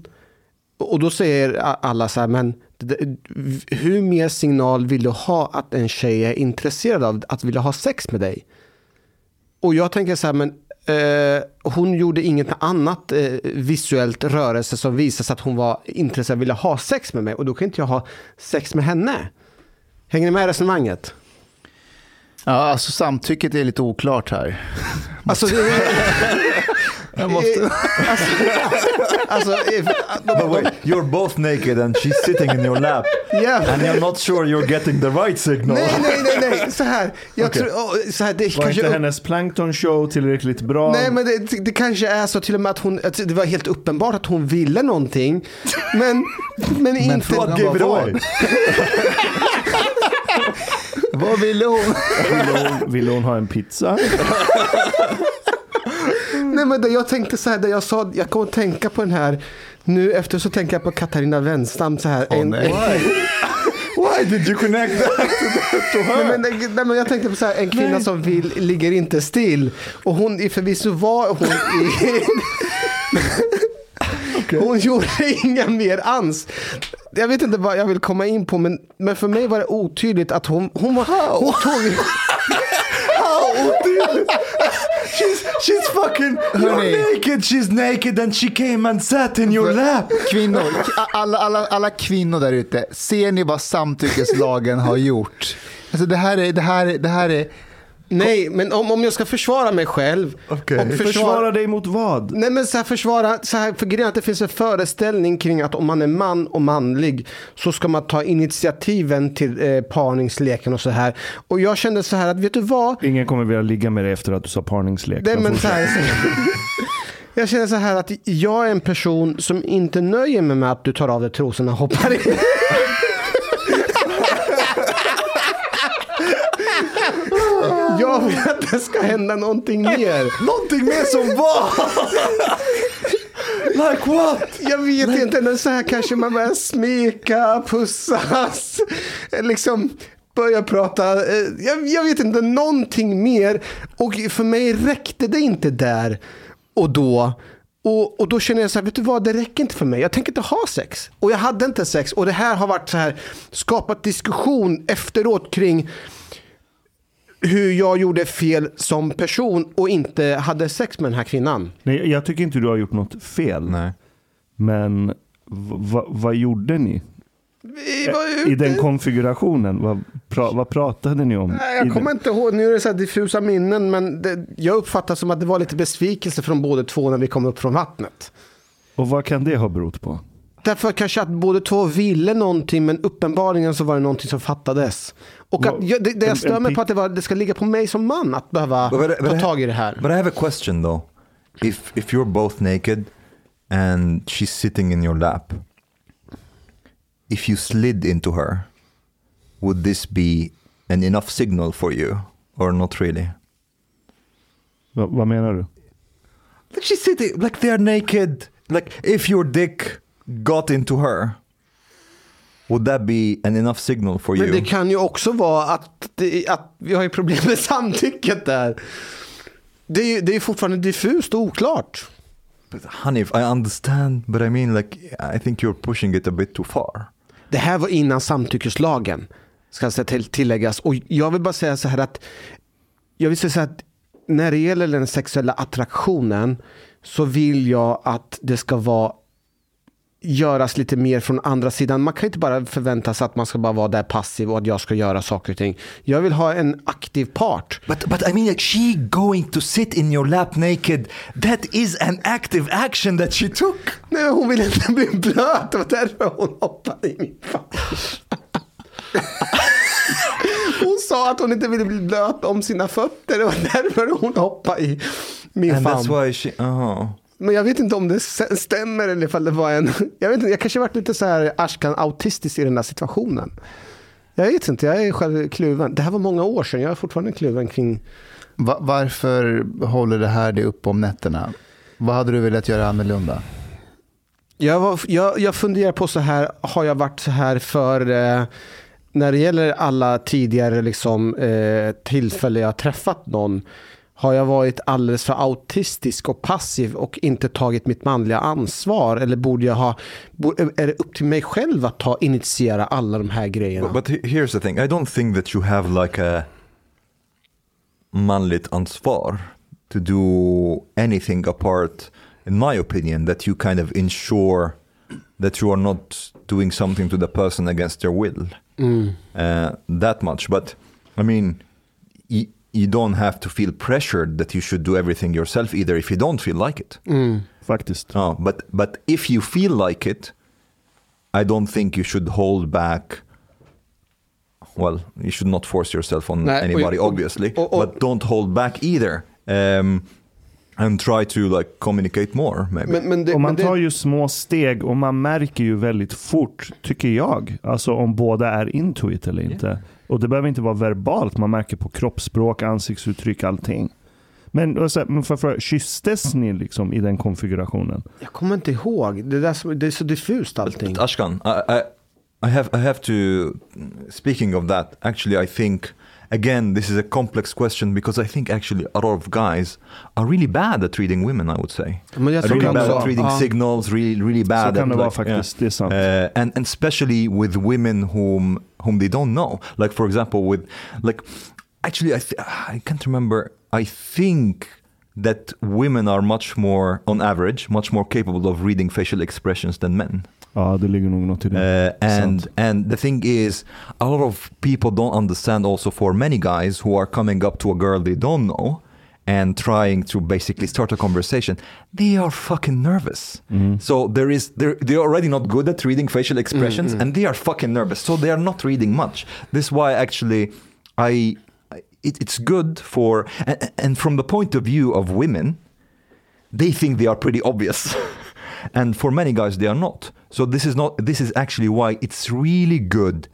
Och då säger alla så här, men hur mer signal vill du ha att en tjej är intresserad av att vilja ha sex med dig? Och jag tänker så här, men eh, hon gjorde inget annat eh, visuellt rörelse som visade att hon var intresserad av att vilja ha sex med mig. Och då kan inte jag ha sex med henne. Hänger ni med i resonemanget? Ja, alltså samtycket är lite oklart här. Alltså, det, Jag måste... alltså, alltså, eh, But wait, you're both naked and she's sitting in your lap. Yeah. And you're not sure you're getting the right signal. nej, nej, nej, nej, så här. Jag Okej. tror, oh, så här det Var kanske inte hennes plankton show tillräckligt bra? Nej men det, det kanske är så till och med att hon, att det var helt uppenbart att hon ville någonting. Men, men, inte... frågan Give var vad? Vad ville hon? Ville hon, ville hon ha en pizza? Nej men det, jag tänkte så här, det jag sa, jag kommer att tänka på den här, nu efter så tänker jag på Katarina Wenstam så här. Åh, en, nej. Why did you connect that to her? Nej, men, nej, men jag tänkte på så här, en kvinna som vill, ligger inte still. Och hon, förvisso var hon i... Hon gjorde inga mer ans. Jag vet inte vad jag vill komma in på, men, men för mig var det otydligt att hon, hon var... Hon tog... She's, she's fucking, Hörni. you're naked, she's naked and she came and sat in your lap. Kvinnor, alla, alla, alla kvinnor där ute, ser ni vad samtyckeslagen har gjort? Alltså det här är, det här är, det här är Nej, men om, om jag ska försvara mig själv. Okej. och Försvara dig mot vad? Nej men så här försvara, så här, för grejen är att det finns en föreställning kring att om man är man och manlig så ska man ta initiativen till eh, parningsleken och så här. Och jag kände så här att vet du vad? Ingen kommer vilja ligga med dig efter att du sa parningslek. Nej, Men så här, Jag känner så här att jag är en person som inte nöjer mig med att du tar av dig trosorna och hoppar in. Jag vill att det ska hända någonting mer. Någonting mer som vad? like what? Jag vet inte, men så här kanske man börjar smeka, pussas, liksom börja prata, eh, jag, jag vet inte, någonting mer. Och för mig räckte det inte där och då. Och, och då känner jag så här, vet du vad, det räcker inte för mig. Jag tänker inte ha sex. Och jag hade inte sex. Och det här har varit så här, skapat diskussion efteråt kring hur jag gjorde fel som person och inte hade sex med den här kvinnan. Nej, jag tycker inte du har gjort något fel. Nej. Men vad gjorde ni? Vi var I den konfigurationen, vad, pra, vad pratade ni om? Nej, I jag kommer inte ihåg, nu är det så här diffusa minnen, men det, jag uppfattar som att det var lite besvikelse från båda två när vi kom upp från vattnet. Och vad kan det ha berott på? Därför kanske att båda två ville någonting, men uppenbarligen så var det någonting som fattades. Och att, jag, det, det en- jag stör en mig på att det, var, det ska ligga på mig som man att behöva But- but- but ta I- tag i det här. But I have a question though. If if you're both naked and she's sitting in your lap, if you slid into her, would this be an enough signal for you or not really? Va, vad menar du? Like she's sitting, like they're naked. Like if your dick got into her, would that be an enough signal for Men you? det kan ju också vara att, det, att vi har ju problem med samtycket där. Det är det är fortfarande diffust och oklart. But Hanif, I understand, but I mean, like, I think you're pushing it a bit too far. Det här var innan samtyckeslagen. Ska jag till, tilläggas. Och jag vill bara säga så här att. Jag vill säga att. När det gäller den sexuella attraktionen. Så vill jag att det ska vara. Göras lite mer från andra sidan. Man kan inte bara förvänta sig att man ska bara vara där passiv och att jag ska göra saker och ting. Jag vill ha en aktiv part. But but I mean, like, she going to sit in your lap naked. That is an active action that she took. Nej, hon vill inte bli blöt. Det var därför hon hoppade i min famn. Hon sa att hon inte ville bli blöt om sina fötter. Det var därför hon hoppade i min And famn. that's why she. Men jag vet inte om det st- stämmer eller ifall det var en... Jag vet inte, jag kanske varit lite så här Ashkan autistisk i den där situationen. Jag vet inte, jag är själv kluven. Det här var många år sedan, jag är fortfarande kluven kring... Va- varför håller det här dig upp om nätterna? Vad hade du velat göra annorlunda? Jag, var, jag, jag funderar på så här, har jag varit så här för... Eh, när det gäller alla tidigare liksom, eh, tillfällen jag har träffat någon. Har jag varit alldeles för autistisk och passiv och inte tagit mitt manliga ansvar? Eller borde jag ha... Är det upp till mig själv att ta initiera alla de här grejerna? But, but he- here's the thing. I don't think that you have like a manligt ansvar to do anything apart, in my opinion, that you kind of ensure that you are not doing something to the person against their will. Uh, that much. But I mean, you, don't have to feel pressured that you should do everything yourself either if you don't feel like it. Faktiskt. Oh, but but if you feel like it, I don't think you should hold back. Well, you should not force yourself on Nej, anybody, och- obviously, och- och- but don't hold back either. Um, and try to like communicate more, maybe. Men, men det, Och man men det, tar ju små steg och man märker ju väldigt fort, tycker jag, alltså om båda är into it eller inte. Och det behöver inte vara verbalt, man märker på kroppsspråk, ansiktsuttryck, allting. Men, och så, men för, för, kysstes ni liksom i den konfigurationen? Jag kommer inte ihåg. Det, där, som- det är så diffust allting. Ashkan, I, I, I have I have to. Speaking of that, actually, I think again this is a complex question because I think actually a lot of guys are really bad at reading women. I would say. Really bad at reading Ja. signals, really, really bad kan at det vara like, faktiskt, det är sant. Uh, and and especially with women whom whom they don't know. Like for example, with like actually, I th- I can't remember. I think that women are much more, on average, much more capable of reading facial expressions than men. Ja, det ligger nog något i det. Uh, and Sant. and the thing is, a lot of people don't understand. Also, for many guys who are coming up to a girl they don't know and trying to basically start a conversation, they are fucking nervous. So there is they're they're already not good at reading facial expressions, and they are fucking nervous. So they are not reading much. This is why actually I. It, it's good for and, and from the point of view of women, they think they are pretty obvious. and for many guys they are not. So this is not this is actually why it's really good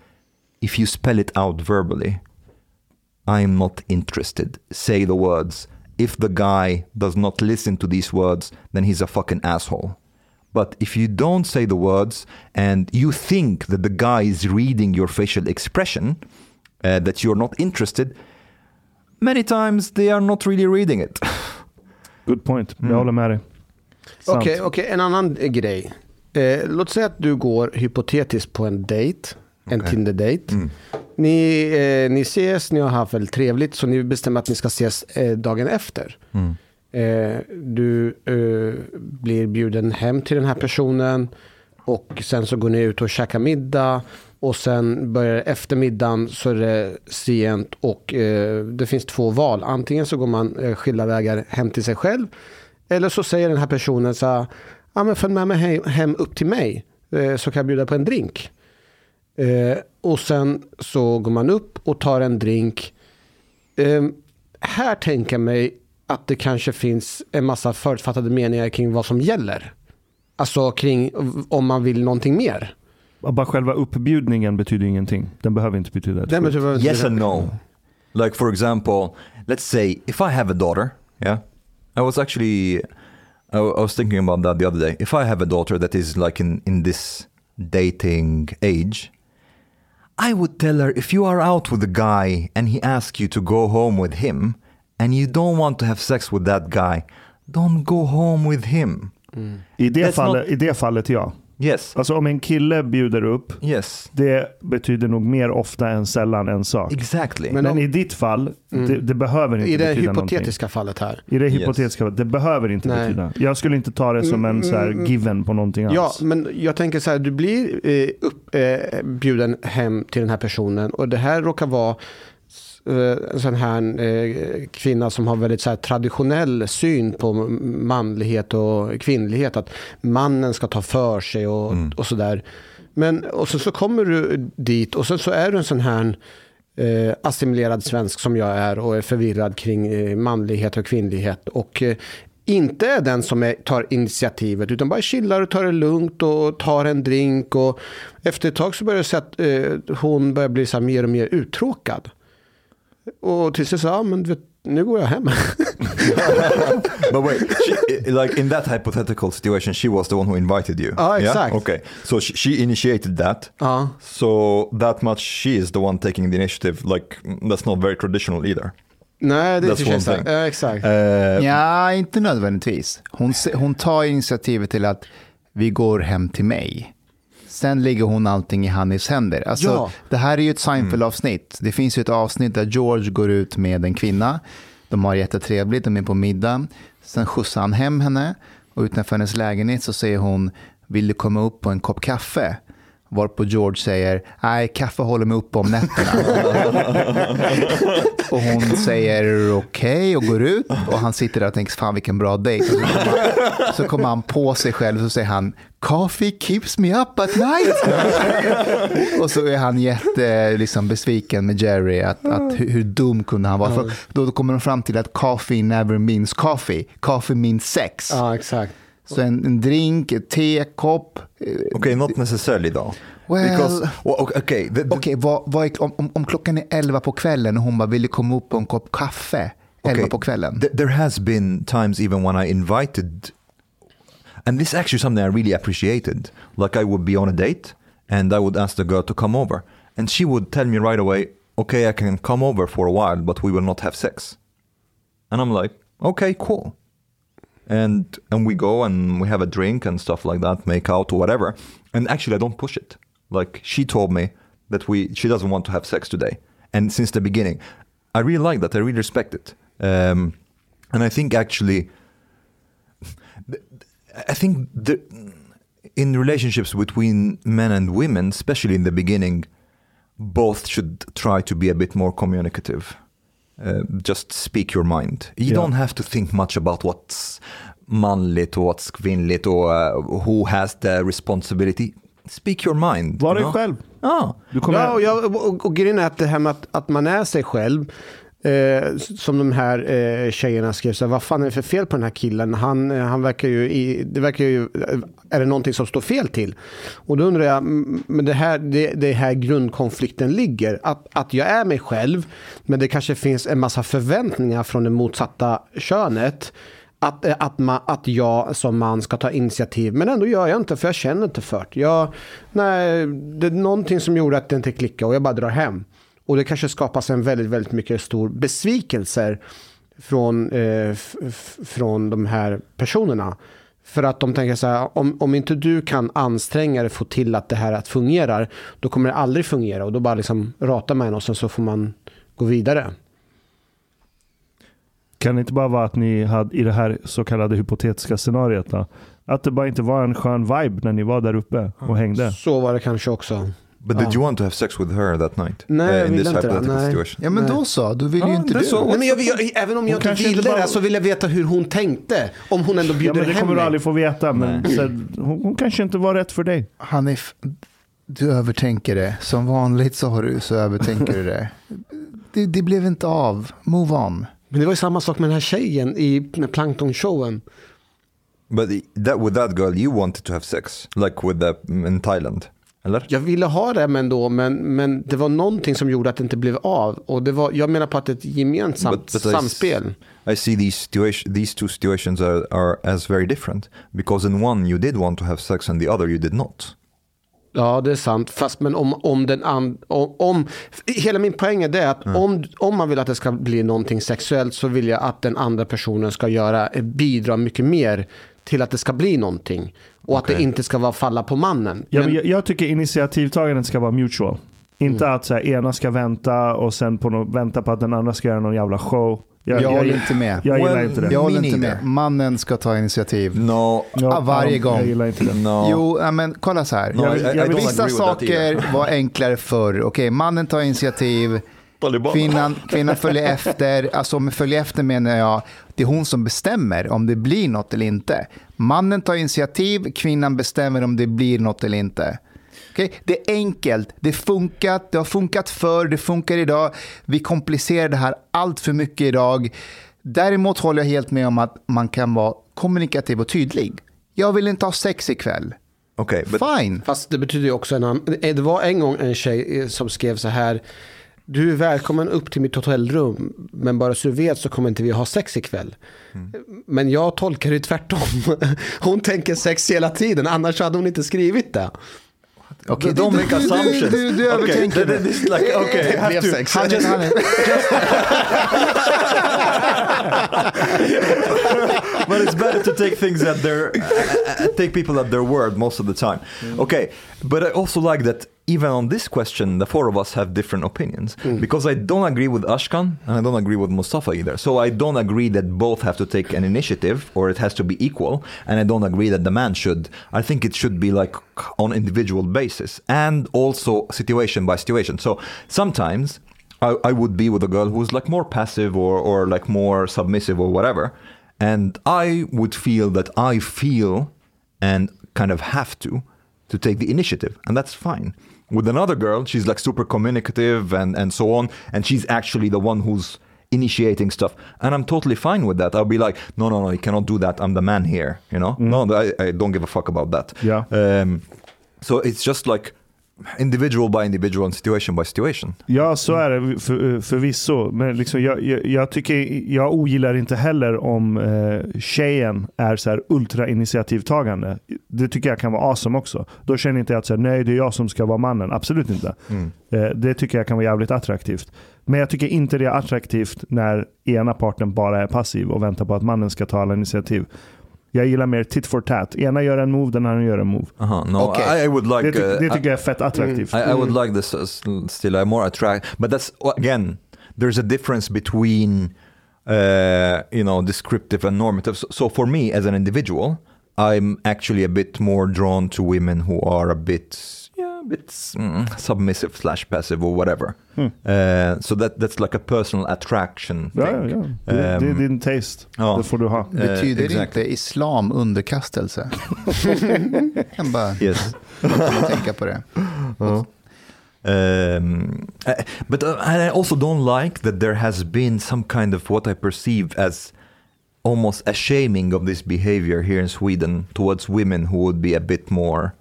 if you spell it out verbally. I am not interested. Say the words. If the guy does not listen to these words, then he's a fucking asshole. But if you don't say the words and you think that the guy is reading your facial expression, uh, that you're not interested, many times they are not really reading it. Good point. Mm. Jag håller med dig. Sant. Okej, okej, en annan grej. Eh, låt säga att du går hypotetiskt på en date, en Okej. Tinder-date. Mm. Ni, eh, ni ses, ni har haft väldigt trevligt, så ni bestämmer att ni ska ses eh, dagen efter. Mm. Eh, du eh, blir bjuden hem till den här personen och sen så går ni ut och käkar middag och sen börjar efter middagen så är det sent och eh, det finns två val. Antingen så går man eh, skilda vägar hem till sig själv eller så säger den här personen så här, ja men följ med mig hem, hem upp till mig eh, så kan jag bjuda på en drink. Eh, och sen så går man upp och tar en drink. Eh, här tänker jag mig att det kanske finns en massa förutfattade meningar kring vad som gäller. Alltså kring om man vill någonting mer. Bara själva uppbjudningen betyder ingenting. Den behöver inte betyda ett Den skit. betyder- Yes and no. Like for example, let's say if I have a daughter, yeah, I was actually I, I was thinking about that the other day. If I have a daughter that is like in in this dating age, I would tell her if you are out with a guy and he asks you to go home with him and you don't want to have sex with that guy, don't go home with him. I, det fallet, I det fallet ja. Yes. Alltså om en kille bjuder upp, Yes. det betyder nog mer ofta än sällan en sak. Exactly. Men Men om- i ditt fall, det, det behöver inte I det betyda hypotetiska fallet här. någonting. I det hypotetiska, det behöver inte Nej. betyda. Jag skulle inte ta det som en så här Mm, given på någonting Ja, alls. men jag tänker så här, du blir eh, upp, eh, bjuden hem till den här personen och det här råkar vara en sån här eh, kvinna som har väldigt så här, traditionell syn på manlighet och kvinnlighet. Att mannen ska ta för sig och, och sådär. Men och så, så kommer du dit och så, så är du en sån här eh, assimilerad svensk som jag är och är förvirrad kring eh, manlighet och kvinnlighet. Och eh, inte är den som är, tar initiativet utan bara chillar och tar det lugnt och tar en drink. Och efter ett tag så börjar jag se att eh, hon börjar bli så mer och mer uttråkad. Och till sist så, ja men du vet, nu går jag hem. but wait, she, like in that hypothetical situation, she was the one who invited you. Ah, Yeah? exact. Okay, so she, she initiated that. ja. So that much she is the one taking the initiative. Like that's not very traditional either. Nej, det är inte så. thing. Ja, exakt. Uh, Ja, inte nödvändigtvis. Hon, hon tar initiativet till att vi går hem till mig. Sen lägger hon allting i Hannis händer. Alltså, Ja. Det här är ju ett Seinfeld-avsnitt. Det finns ju ett avsnitt där George går ut med en kvinna. De har jättetrevligt, de är på middag. Sen skjutsar han hem henne och utanför hennes lägenhet så säger hon, vill du komma upp på en kopp kaffe? Varpå George säger, nej, kaffe håller mig uppe om nätterna. och hon säger okej och går ut. Och han sitter där och tänker, fan vilken bra dejt. Så så kommer han på sig själv och så säger han, coffee keeps me up at night. och så är han jätte, liksom, besviken med Jerry, att, att hur, hur dum kunde han vara. För då, då kommer de fram till att coffee never means coffee. Coffee means sex. Ja, exakt. Så en, en drink, en tekopp. eh, okay, not necessarily though. Well- because well, okay, okay, the, the, Okej, vad, vad om, om, klockan är 11 på kvällen och hon bara, vill komma upp på en kopp kaffe 11 okay, på kvällen? th- there has been times even when I invited, and this is actually something I really appreciated. Like I would be on a date and I would ask the girl to come over, and she would tell me right away, "Okay, I can come over for a while, but we will not have sex." And I'm like, "Okay, cool." And and we go and we have a drink and stuff like that, make out or whatever. And actually, I don't push it. Like she told me that we she doesn't want to have sex today, and since the beginning, I really like that. I really respect it. Um, and I think actually, I think the, in relationships between men and women, especially in the beginning, both should try to be a bit more communicative. Uh, just speak your mind. You Yeah. don't have to think much about what's manligt och what's kvinnligt or uh, who has the responsibility. Speak your mind. Var you dig know? själv. Ah, Du kommer, Ja, och, jag, och, och grejen är att det här med att, att man är sig själv. Eh, som de här eh, tjejerna skrev, så här, vad fan är det för fel på den här killen? Han, eh, han verkar ju, i, det verkar ju, eh, är det någonting som står fel till? Och då undrar jag, men det här, det, det här grundkonflikten ligger, att, att jag är mig själv, men det kanske finns en massa förväntningar från det motsatta könet. Att, eh, att, man, att jag som man ska ta initiativ, men ändå gör jag inte för jag känner inte för det. Jag, nej, det är någonting som gjorde att det inte klickade och jag bara drar hem. Och det kanske skapas en väldigt, väldigt mycket stor besvikelser från, eh, från de här personerna. För att de tänker så här, om, om inte du kan anstränga dig få till att det här att fungerar, då kommer det aldrig fungera. Och då bara liksom rata med en och sen så får man gå vidare. Kan det inte bara vara att ni hade i det här så kallade hypotetiska scenariot då, att det bara inte var en skön vibe när ni var där uppe och hängde? Så var det kanske också. But did you want to have sex with her that night? Nej, Uh, jag in ville this inte det, nej. situation? Ja men Nej. då så, då vill ju Ja, inte det du. så. Nej, men jag, jag, även om jag Hon inte ville bara- det så vill jag veta hur hon tänkte. Om hon ändå Ja, bjuder men det hem kommer du aldrig få veta. Men så, hon, hon kanske inte var rätt för dig. Hanif, du övertänker det. Som vanligt så har du så övertänker du det. det. Det blev inte av. Move on. Men det var ju samma sak med den här tjejen i Plankton-showen. But that with that girl you wanted to have sex, like with the in Thailand, eller? Jag ville ha det men då, men, men det var någonting som gjorde att det inte blev av. Och det var, jag menar på att det är ett gemensamt But- but I samspel. I see these situation, these two situations are, are as very different because in one you did want to have sex and the other you did not. Ja, det är sant. Fast men om, om den and, om, om, hela min poäng är det att om, om man vill att det ska bli någonting sexuellt så vill jag att den andra personen ska göra, bidra mycket mer till att det ska bli någonting. Och att det inte ska vara falla på mannen. Ja, Men- jag, jag tycker initiativtagandet ska vara mutual. Inte att så här, ena ska vänta och sen på no, vänta på att den andra ska göra någon jävla show. Jag, jag, håller inte med. jag gillar Well, inte det. Jag håller inte med. Mannen ska ta initiativ. No, Ja, varje ja, gång. Jag gillar inte det. no. Jo, men kolla så här. No, I- I- Vissa saker var enklare förr. Okej, mannen tar initiativ. Kvinnan, kvinnan följer efter. Alltså med följer efter menar jag, det är hon som bestämmer om det blir något eller inte. Mannen tar initiativ, kvinnan bestämmer om det blir något eller inte. Okej, Det är enkelt, det funkat, det har funkat förr, det funkar idag. Vi komplicerar det här allt för mycket idag. Däremot håller jag helt med om att man kan vara kommunikativ och tydlig. Jag vill inte ha sex ikväll. Okay, but Fine. Fast det betyder ju också en annan. Det var en gång en tjej eh, som skrev så här. Du är välkommen upp till mitt hotellrum. Men bara så du vet så kommer inte vi ha sex ikväll. Men jag tolkar det tvärtom. Hon tänker sex hela tiden. Annars hade hon inte skrivit det. Okej, don't du- make du- du- assumptions. Du, du Okay, övertänker th- th- this is like, okay, have blev to- sex. Han, han, but it's better to take things at their uh, take people at their word most of the time. Okay, but I also like that even on this question, the four of us have different opinions hmm. because I don't agree with Ashkan and I don't agree with Mustafa either. So I don't agree that both have to take an initiative or it has to be equal, and I don't agree that the man should. I think it should be like on individual basis and also situation by situation. So sometimes. I, I would be with a girl who's like more passive or, or like more submissive or whatever. And I would feel that I feel and kind of have to to take the initiative. And that's fine. With another girl, she's like super communicative and, and so on. And she's actually the one who's initiating stuff. And I'm totally fine with that. I'll be like, no, no, no, you cannot do that. I'm the man here. You know? No, I, I don't give a fuck about that. Yeah. Um, so it's just like individual by individual and situation by situation. Ja, så är det för, förvisso. Men liksom jag, jag, jag, tycker, jag ogillar inte heller om eh, tjejen är så här ultra-initiativtagande. Det tycker jag kan vara awesome också. Då känner inte jag att så här, nej, det är jag som ska vara mannen. Absolut inte. Eh, det tycker jag kan vara jävligt attraktivt. Men jag tycker inte det är attraktivt när ena parten bara är passiv och väntar på att mannen ska ta alla initiativ. Jag gillar mer tit for tat. Ena gör en move, den andra gör en move. Uh-huh. No, Okay. I, I would like. Det, ty- uh, det tycker jag är fett attraktivt. I, I would like this uh, still. I'm more attract, but that's again. There's a difference between, uh, you know, descriptive and normative. So, so for me as an individual, I'm actually a bit more drawn to women who are a bit, yeah, a bit mm, submissive slash passive or whatever. Uh, so that that's like a personal attraction. Ja, ja, thing. ja. Det, det är Um, din taste. ja. Det får du ha. betyder Eh, exactly. inte islam underkastelse? Jag kan bara Yes. tänka på det. Um, uh, but uh, I also don't like that there has been some kind of what I perceive as almost a shaming of this behavior here in Sweden towards women who would be a bit more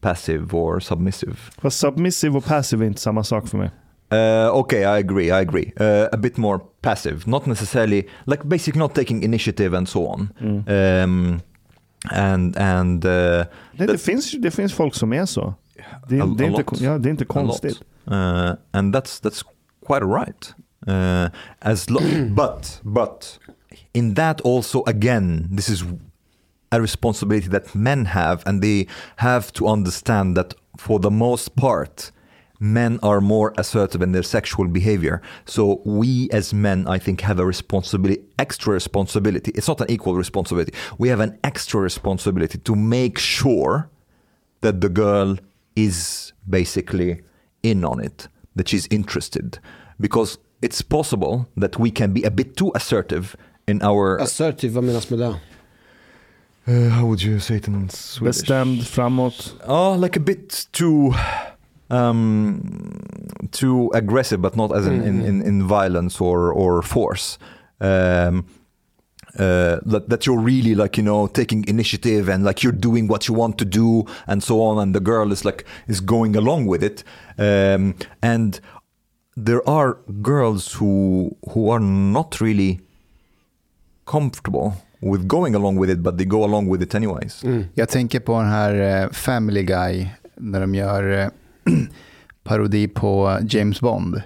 passive or submissive. Fast submissive och passive är inte samma sak för mig. Uh, okay, I agree. I agree. Uh, a bit more passive, not necessarily like basically not taking initiative and so on. Um, and and uh, Nej, det, finns, det finns folk som är så. Det, A- det, är, a inte, ja, det är inte konstigt. Uh, and that's that's quite right. Uh, as but but in that also again, this is a responsibility that men have, and they have to understand that for the most part, men are more assertive in their sexual behavior. So we as men, I think, have a responsibility, extra responsibility. It's not an equal responsibility. We have an extra responsibility to make sure that the girl is basically in on it, that she's interested. Because it's possible that we can be a bit too assertive in our. Assertive, vad menas med? Uh, how would you say it in Swedish? Bestämd, framåt. Oh, like a bit too. Um, too aggressive, but not as in, in, in, in violence or, or force. Um, uh, that, that you're really like you know taking initiative and like you're doing what you want to do and so on and the girl is like is going along with it um, and there are girls who who are not really comfortable with going along with it but they go along with it anyways Jag tänker på den här eh, Family Guy, när de gör eh, parodi på James Bond.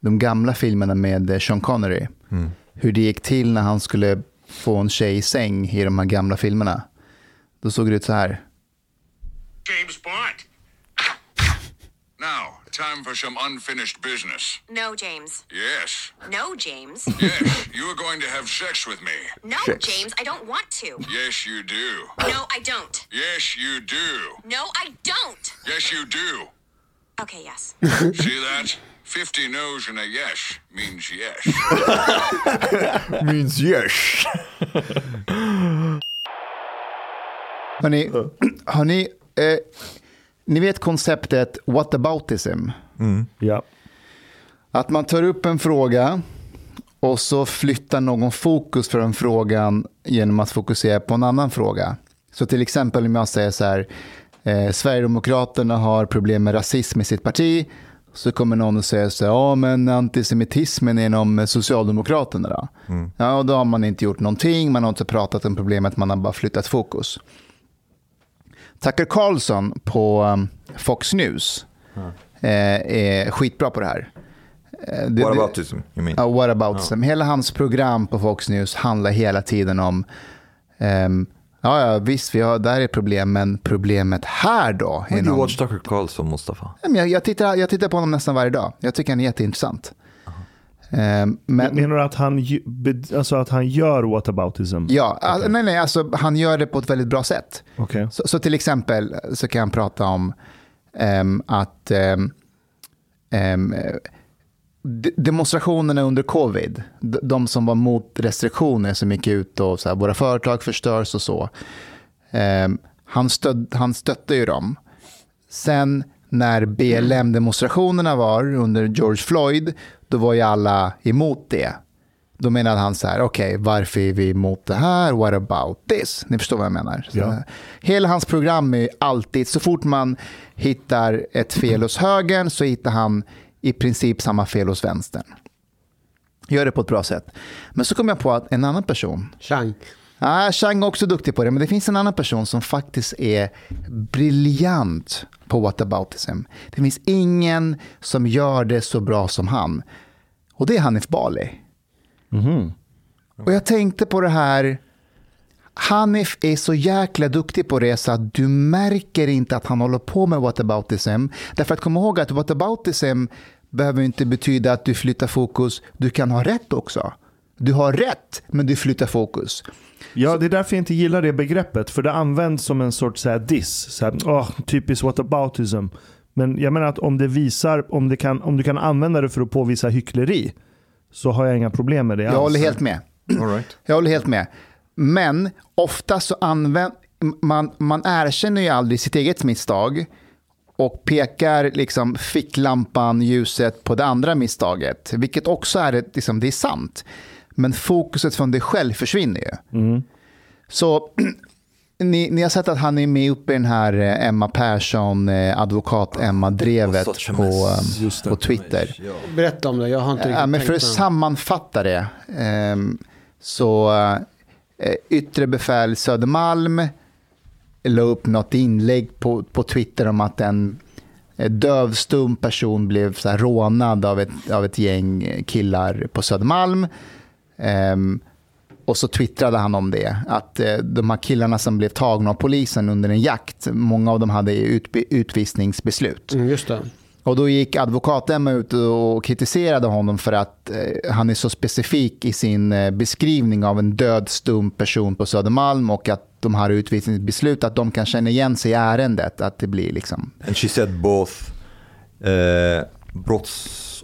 De gamla filmerna med eh, Sean Connery. Hur det gick till när han skulle få en tjej i säng i de här gamla filmerna. Då såg det ut så här. James Bond. Now, time for some unfinished business. No, James. Yes. No, James. Yes, you are going to have sex with me. No, James, I don't want to. Yes, you do. No, I don't. Yes, you do. No, I don't. Yes, you do. Okay, yes. See that? 50 no's and a yes means yes. means yes honey, honey, ni, eh, ni vet konceptet whataboutism? Ja. Att man tar upp en fråga och så flyttar någon fokus från frågan genom att fokusera på en annan fråga. Så till exempel om jag säger så här, eh, Sverigedemokraterna har problem med rasism i sitt parti, så kommer någon och säger så här, ja men antisemitismen inom Socialdemokraterna då? Ja, och då har man inte gjort någonting, man har inte pratat om problemet, man har bara flyttat fokus. Tucker Carlson på um, Fox News eh, är skitbra på det här. Eh, det- what det- about you mean Ja, what about them? Hela hans program på Fox News handlar hela tiden om ehm, Ja, ja, visst, vi har, där är problem, men problemet här då? You någon- watch Tucker Carlson Mustafa jag, jag, tittar, jag tittar på honom nästan varje dag. Jag tycker han är jätteintressant. Ehm, men, Menar du att han, alltså att han gör whataboutism? ja, alltså, nej, nej, alltså, han gör det på ett väldigt bra sätt. Okej. Så, så till exempel så kan han prata om ehm, att ehm, de- demonstrationerna under covid, de, som var mot restriktioner som gick ut och så här, våra företag förstörs och så. Han, stöd, han stötte ju dem. Sen när BLM-demonstrationerna var under George Floyd, då var ju alla emot det. Då menade han så här, okej, varför är vi emot det här? What about this? Ni förstår vad jag menar. Så, Ja. Hela hans program är alltid, så fort man hittar ett fel hos högern så hittar han i princip samma fel hos vänstern. Gör det på ett bra sätt. Men så kom jag på att en annan person, Chang. Ah, Chang är också duktig på det, men det finns en annan person som faktiskt är briljant på whataboutism. Det finns ingen som gör det så bra som han. Och det är Hanif Bali. Och jag tänkte på det här, Hanif är så jäkla duktig på det så att du märker inte att han håller på med whataboutism. Därför att kom ihåg att whataboutism behöver inte betyda att du flyttar fokus. Du kan ha rätt också. Du har rätt, men du flyttar fokus. Ja, det är därför jag inte gillar det begreppet. För det används som en sorts så här diss. Så här, oh, typiskt whataboutism. Men jag menar att om det visar, om, det kan, om du kan använda det för att påvisa hyckleri, så har jag inga problem med det Jag alls. håller helt med. All right. Jag håller helt med. Men ofta så använder man, man erkänner ju aldrig sitt eget misstag. och pekar liksom ficklampan ljuset på det andra misstaget. Vilket också är, liksom, det är sant. Men fokuset från dig själv försvinner ju. Så ni, ni har sett att han är med uppe i den här eh, Emma Persson, eh, advokat Emma-drevet på, mess. eh, på Twitter. Berätta om det, jag har inte riktigt Ja, men för att sammanfatta det. ehm, så eh, yttre befäl Södermalm la upp något inlägg på, på Twitter om att en eh, dövstum person blev så här rånad av ett, av ett gäng killar på Södermalm. Ehm, och så twittrade han om det, att eh, de här killarna som blev tagna av polisen under en jakt, många av dem hade utvisningsbeslut. Mm, just det. Och då gick advokat-Emma ut och kritiserade honom för att eh, han är så specifik i sin eh, beskrivning av en död stum person på Södermalm och att de har utvisningsbeslut, att de kan känna igen sig i ärendet. Att det blir liksom... And she said both eh,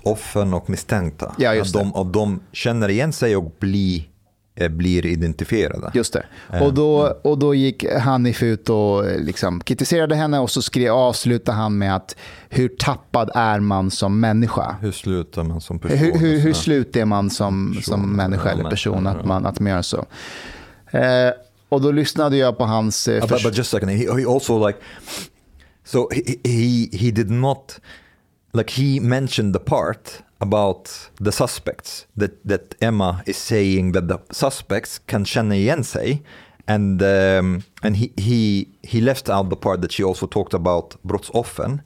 brottsoffren och misstänkta. Ja, just att, de, att de känner igen sig och bli, eh, blir identifierade. Just det. Och då, och då gick Hanif ut och eh, liksom kritiserade henne och så skrev, avslutade han med att hur tappad är man som människa? Hur slutar man som person? Hur, hur, hur slut är man som, Person, som människa eller person att man, att man gör så? Eh, och då lyssnade jag på hans... Eh, Uh, but, but just a second, he, he also like, so he, he he did not, like he mentioned the part about the suspects that that Emma is saying that the suspects can känna igen sig, and um, and he he he left out the part that she also talked about brottsoffren,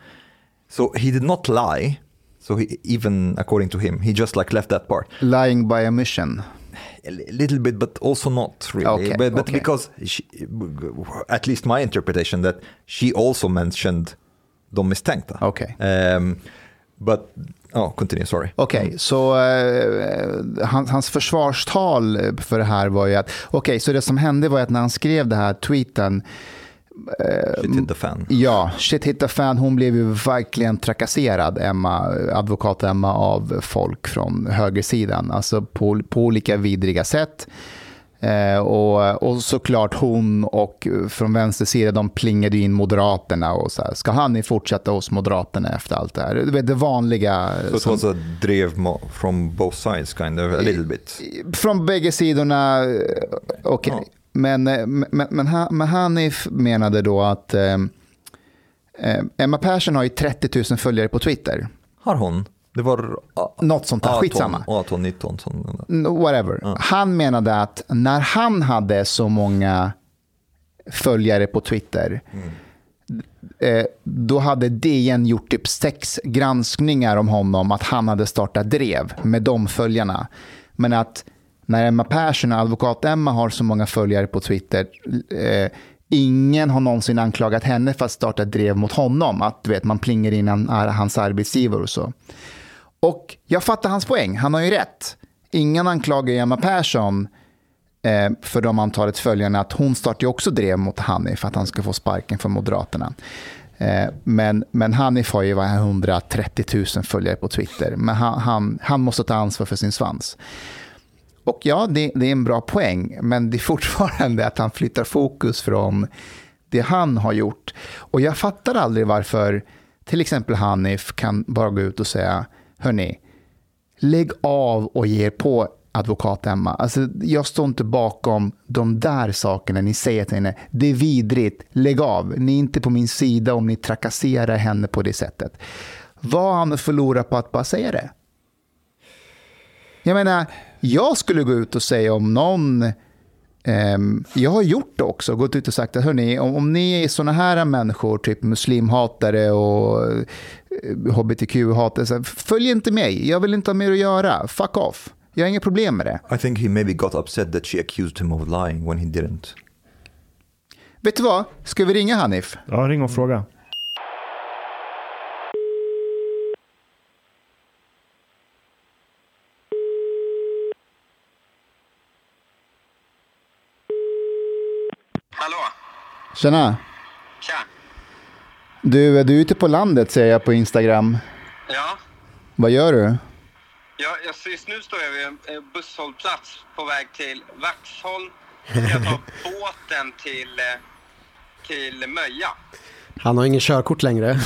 so he did not lie. So he, even according to him, he just like left that part. Lying by omission. A little bit, but also not really. Okay, but but okay. because she, at least my interpretation that she also mentioned de misstänkta. Okej. Um, but oh, continue. Sorry. Okej, så eh, hans, hans försvarstal för det här var ju att, okej, så det som hände var att när han skrev det här tweeten, Shit hit the fan. ja, shit hit the fan, hon blev ju verkligen trakasserad, Emma, advokat Emma, av folk från högersidan, alltså på, på olika vidriga sätt. Eh, och, och såklart hon och från vänster sida, de plingade in Moderaterna och så här, ska han fortsätta hos Moderaterna efter allt det här? Du vet, det vanliga. So som- was a drev from both sides, kind of a little bit. Från bägge sidorna, eh, okej. Ja. Men, eh, men, men, men Hanif menade då att eh, eh, Emma Persson har ju 30 000 följare på Twitter. Har hon? Det var Något sånt där, skitsamma. 18, 19. Sån. No, Whatever. Han menade att när han hade så många följare på Twitter, eh, då hade DN gjort typ sex granskningar om honom, att han hade startat drev med de följarna. Men att när Emma Persson, advokat-Emma, har så många följare på Twitter, eh, ingen har någonsin anklagat henne för att starta drev mot honom. Att du vet, man plingar in han, hans arbetsgivare och så. Och jag fattar hans poäng, han har ju rätt. Ingen anklagar ju Emma Persson eh, för de antalet följarna att hon startar ju också drev mot Hanif för att han ska få sparken från Moderaterna. Eh, men, men Hanif har ju 130 000 följare på Twitter. Men han, han, han måste ta ansvar för sin svans. Och ja, det, det är en bra poäng, men det är fortfarande att han flyttar fokus från det han har gjort. Och jag fattar aldrig varför till exempel Hanif kan bara gå ut och säga, hörni, lägg av och ge er på advokat Emma. Alltså, jag står inte bakom de där sakerna ni säger till henne. Det är vidrigt, lägg av. Ni är inte på min sida om ni trakasserar henne på det sättet. Vad har han att förlora på att bara säga det? Jag menar, jag skulle gå ut och säga om någon jag har gjort det också, gått ut och sagt att hörni, om, om ni är såna här människor, typ muslimhatare och eh, hbtq-hatare, här, följ inte mig, jag vill inte ha mer att göra, fuck off. Jag har inga problem med det. I think he maybe got upset that she accused him of lying when he didn't. Vet du vad, ska vi ringa Hanif? Ja, ring och fråga. Tjena. Tja. Du, du är ute på landet ser jag på Instagram. Ja, Vad gör du? jag, just nu står jag vid en eh, busshållplats på väg till Vaxholm. Jag tar båten till, eh, till Möja. Han har ingen körkort längre.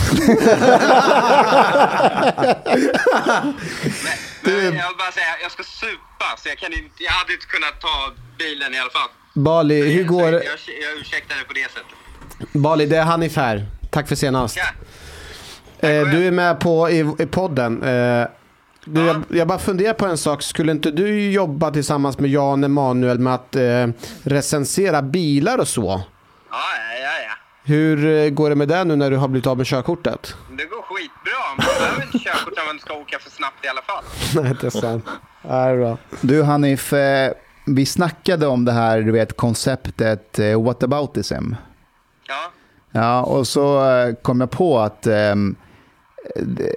Men jag vill bara säga, jag ska supa så jag, kan inte, jag hade inte kunnat ta bilen i alla fall. Bali, hur går Jag, det? jag ursäktar det på det sättet. Bali, det är Hanif här. Tack för senast. Ja. Eh, du är med på i, i podden. Eh, du, jag, jag bara funderar på en sak. Skulle inte du jobba tillsammans med Jan Emanuel med att eh, recensera bilar och så? Ja, ja, ja. Hur eh, går det med det nu när du har blivit av med körkortet? Det går skitbra. Man behöver inte körkort när man ska åka för snabbt i alla fall. Nej, det är sant. Ja, det är bra. Du Hanif, eh, vi snackade om det här du vet, konceptet eh, whataboutism. Ja. Ja, och så eh, kom jag på att ehm, det,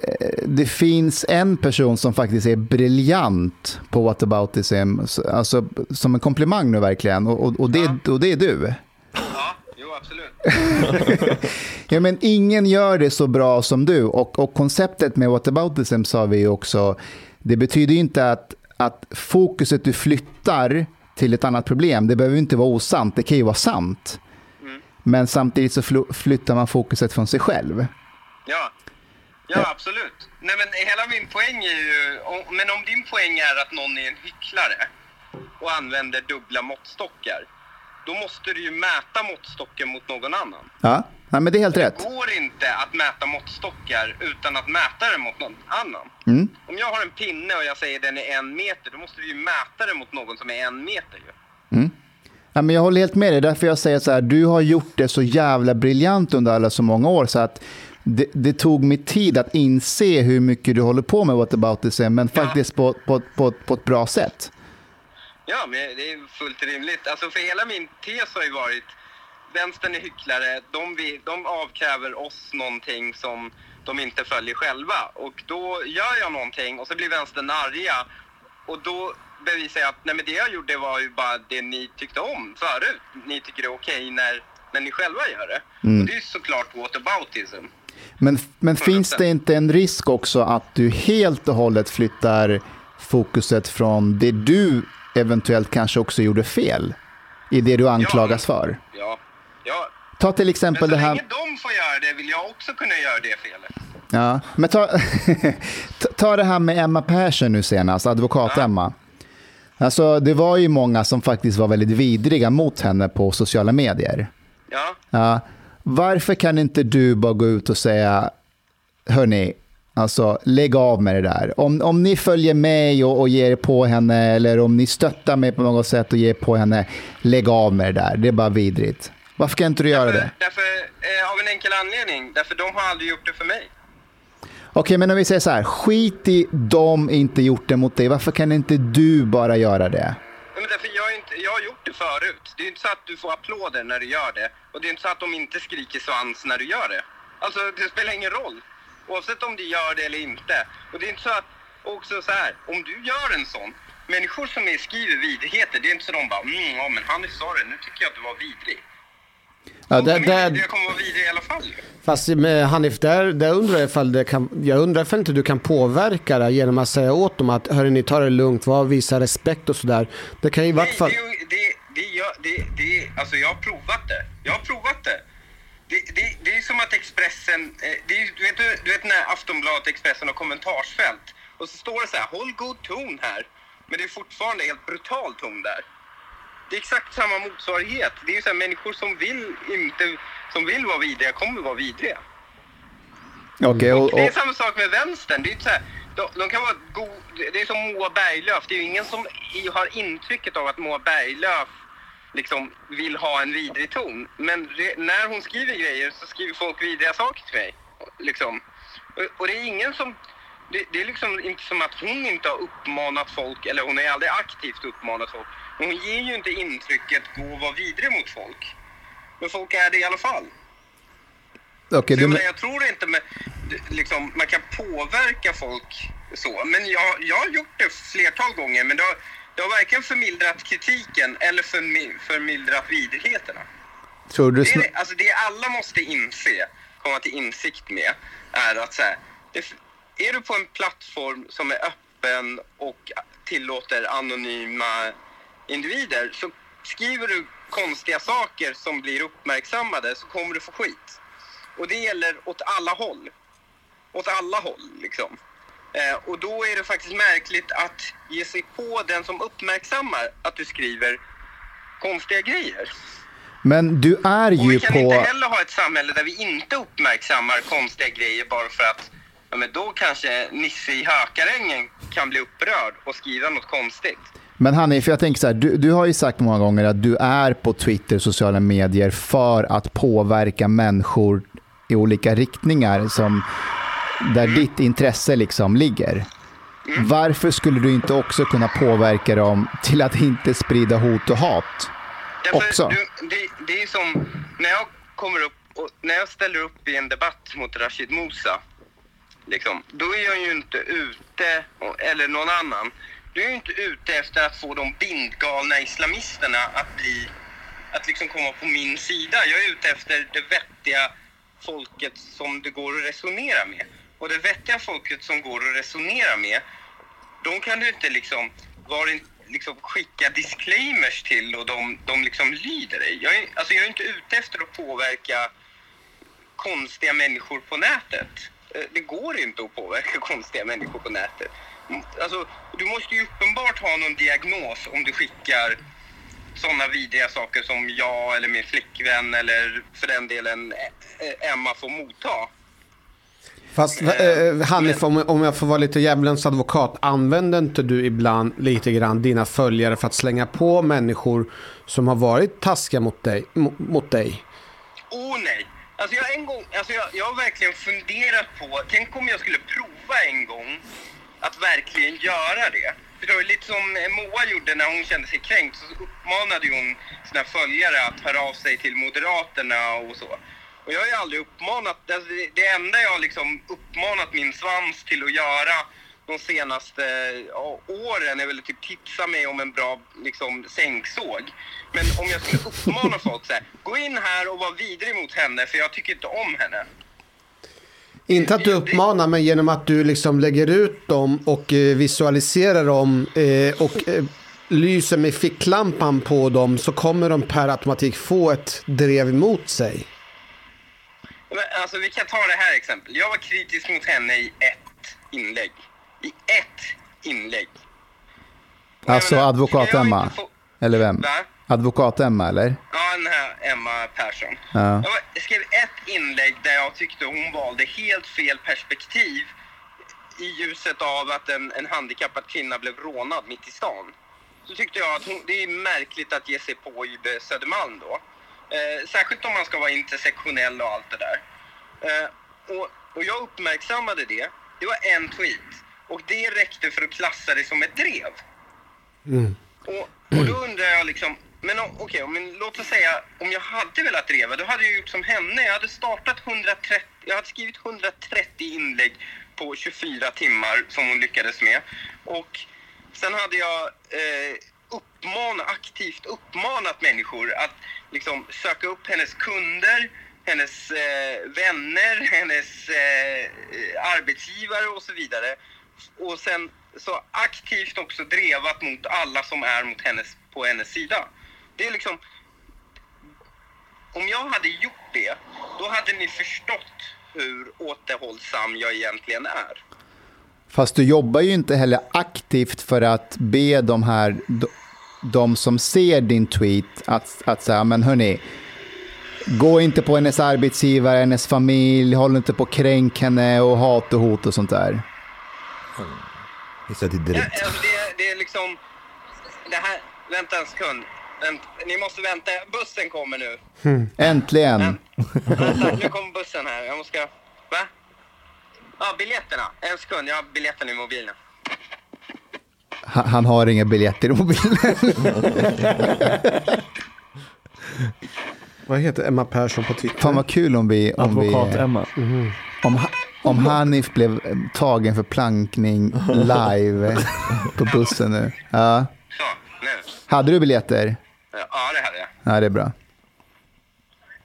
det finns en person som faktiskt är briljant på whataboutism. Så- Alltså som en komplimang nu verkligen. Och, och, och, det, och det är du. Ja, jo absolut. Ja, men ingen gör det så bra som du. Och, och konceptet med whataboutism sa vi också. Det betyder ju inte att, att fokuset du flyttar till ett annat problem, det behöver inte vara osant. Det kan ju vara sant. Men samtidigt så flyttar man fokuset från sig själv. Ja. Ja, absolut. Nej, men hela min poäng är ju... Men om din poäng är att någon är en hycklare och använder dubbla måttstockar, då måste du ju mäta måttstocken mot någon annan. Ja, ja men det är helt rätt. Det går inte att mäta måttstockar utan att mäta det mot någon annan. Mm. Om jag har en pinne och jag säger den är en meter, då måste du ju mäta det mot någon som är en meter ju. Ja, men jag håller helt med dig. Därför jag säger så här, du har gjort det så jävla briljant under alla så många år. Så att det, det tog mig tid att inse hur mycket du håller på med whataboutism, men faktiskt på, på, på, på ett bra sätt. Ja, men det är fullt rimligt. Alltså för hela min tes har ju varit vänstern är hycklare, de, vi- de avkräver oss någonting som de inte följer själva. Och då gör jag någonting och så blir vänstern arga. Och då bevisar jag att nej, men det jag gjorde var ju bara det ni tyckte om förut. Ni tycker det är okej när, när ni själva gör det. Mm. Och det är ju såklart whataboutism. Men, men finns det inte en risk också att du helt och hållet flyttar fokuset från det du eventuellt kanske också gjorde fel i det du anklagas för? Ja, ja. Ta till Men exempel så det här... länge de får göra det vill jag också kunna göra det felet. Ja, men ta, ta- det här med Emma Persson nu senast, advokat-Emma. Alltså, det var ju många som faktiskt var väldigt vidriga mot henne på sociala medier. Ja. Ja, varför kan inte du bara gå ut och säga, hörni, alltså lägg av med det där. Om, om ni följer mig och, och ger er på henne eller om ni stöttar mig på något sätt och ger er på henne, lägg av med det där. Det är bara vidrigt. Varför kan inte du göra det? Därför, eh, av en enkel anledning. Därför de har aldrig gjort det för mig. Okej, men om vi säger så här, skit i de inte gjort det mot dig. Varför kan inte du bara göra det? Men därför jag, inte, jag har gjort det förut. Det är inte så att du får applåder när du gör det. Och det är inte så att de inte skriker svans när du gör det. Alltså, det spelar ingen roll. Oavsett om du gör det eller inte. Och det är inte så att, också så här, om du gör en sån. Människor som är, skriver vidrigheter, det är inte så de bara mm, ja men Hanif sa det, nu tycker jag att du var vidrig. Ja, där, är där, vidriga kommer vara vidriga i alla fall fast med Hanif, där, där undrar jag ifall det kan, jag undrar ifall inte du kan påverka det genom att säga åt dem att hörni, ni tar det lugnt, var, visa respekt och sådär. Det kan ju i vart fall... Det, det, det, det, det, alltså jag har provat det. Jag har provat det. Det, det, det är som att Expressen, eh, det är, du, vet, du vet när Aftonbladet, Expressen har kommentarsfält och så står det så här, håll god ton här. Men det är fortfarande helt brutal ton där. Det är exakt samma motsvarighet. Det är ju så här, människor som vill inte, som vill vara vidriga kommer vara vidriga. Okej, och, Det är och, samma sak med vänstern. Det är, så här, de, de kan vara go, det är som Moa Berglöf. Det är ju ingen som har intrycket av att Moa Berglöf liksom vill ha en vidrig ton. Men re, när hon skriver grejer så skriver folk vidriga saker till mig. Liksom. Och, och det är ingen som... Det, det är liksom inte som att hon inte har uppmanat folk, eller hon har aldrig aktivt uppmanat folk. Hon ger ju inte intrycket gå och vara vidrig mot folk. Men folk är det i alla fall. Så du, jag tror inte med, liksom, man kan påverka folk så. Men jag, jag har gjort det flertal gånger. Men det har, det har varken förmildrat kritiken eller förmi- förmildrat vidrigheterna. tror du... Det, är, alltså det alla måste inse, komma till insikt med, är att så här, det, är du på en plattform som är öppen och tillåter anonyma individer så skriver du konstiga saker som blir uppmärksammade så kommer du få skit. Och det gäller åt alla håll. Åt alla håll liksom. Eh, och då är det faktiskt märkligt att ge sig på den som uppmärksammar att du skriver konstiga grejer. Men du är Och ju vi kan inte på... heller ha ett samhälle där vi inte uppmärksammar konstiga grejer bara för att ja, men då kanske Nisse i Hökarängen kan bli upprörd och skriva något konstigt. Men Hanif, jag tänker så här, du, du har ju sagt många gånger att du är på Twitter och sociala medier för att påverka människor i olika riktningar som, där ditt intresse liksom ligger. Varför skulle du inte också kunna påverka dem till att inte sprida hot och hat? Därför, Också? Du, det, det är som när jag kommer upp och när jag ställer upp i en debatt mot Rashid Musa. Liksom, då är jag ju inte ute, eller någon annan. Då är jag ju inte ute efter att få de bindgalna islamisterna att bli, att liksom komma på min sida. Jag är ute efter det vettiga folket som det går att resonera med. Och det vettiga folket som går att resonera med, de kan du inte liksom, var liksom skicka disclaimers till och de, de liksom lyder dig. Jag är, alltså jag är inte ute efter att påverka konstiga människor på nätet. Eh, det går inte att påverka konstiga människor på nätet. Alltså, du måste ju uppenbart ha någon diagnos om du skickar sådana vidriga saker som jag eller min flickvän eller för den delen eh, Emma får motta. Fast eh, Hanif, om, om jag får vara lite djävulens advokat, använder inte du ibland lite grann dina följare för att slänga på människor som har varit taskiga mot dig? Mot, dig? Oh nej! Alltså jag, en gång, alltså jag, jag har verkligen funderat på, tänk om jag skulle prova en gång att verkligen göra det. Förstår du? Lite som eh, Moa gjorde när hon kände sig kränkt så uppmanade hon sina följare att höra av sig till Moderaterna och så. Och jag har ju aldrig uppmanat, det, det enda jag har liksom uppmanat min svans till att göra de senaste ja, åren är väl typ tipsa mig om en bra liksom, sänksåg. Men om jag skulle uppmana folk så här, gå in här och var vidrig mot henne för jag tycker inte om henne. Inte att du uppmanar, men genom att du liksom lägger ut dem och eh, visualiserar dem eh, och eh, lyser med ficklampan på dem så kommer de per automatik få ett drev emot sig. Men, alltså vi kan ta det här exempel. Jag var kritisk mot henne i ett inlägg. I ett inlägg. Alltså advokat-Emma? Eller vem? Va? Advokat-Emma, eller? Ja, den här Emma Persson. Ja. Jag, skrev ett inlägg där jag tyckte hon valde helt fel perspektiv i ljuset av att en, en handikappad kvinna blev rånad mitt i stan. Så tyckte jag att hon, det är märkligt att ge sig på det Södermalm då. Eh, särskilt om man ska vara intersektionell och allt det där. Eh, och, och jag uppmärksammade det. Det var en tweet. Och det räckte för att klassa det som ett drev. Och, och då undrar jag liksom, men okej, men låt oss säga om jag hade velat dreva, då hade jag gjort som henne. Jag hade startat 130, jag hade skrivit 130 inlägg på 24 timmar som hon lyckades med. Och sen hade jag eh, uppmana, aktivt uppmanat människor att liksom söka upp hennes kunder, hennes eh, vänner, hennes eh, arbetsgivare och så vidare. Och sen så aktivt också drevat mot alla som är mot hennes, på hennes sida. Det är liksom... Om jag hade gjort det, då hade ni förstått hur återhållsam jag egentligen är. Fast du jobbar ju inte heller aktivt för att be de här, de, som ser din tweet att, att säga, men hörni, gå inte på hennes arbetsgivare, hennes familj, håll inte på att kränk henne och hat och hot och sånt där. He said he Ja, det, det är liksom... Det här... Vänta en sekund. Vänt, ni måste vänta. Bussen kommer nu. Äntligen! Vänta, nu kommer bussen här. Jag måste... Va? Ja, biljetterna. En sekund. Jag har biljetten i mobilen. Han, han har inga biljetter i mobilen. Vad heter Emma Persson på Twitter? Fan vad kul om vi... Om vi Advokat-Emma. om, ha- om Hanif blev tagen för plankning live på bussen nu. Ja. Så, nu. Hade du biljetter? Ja, det hade jag. Ja, det är bra.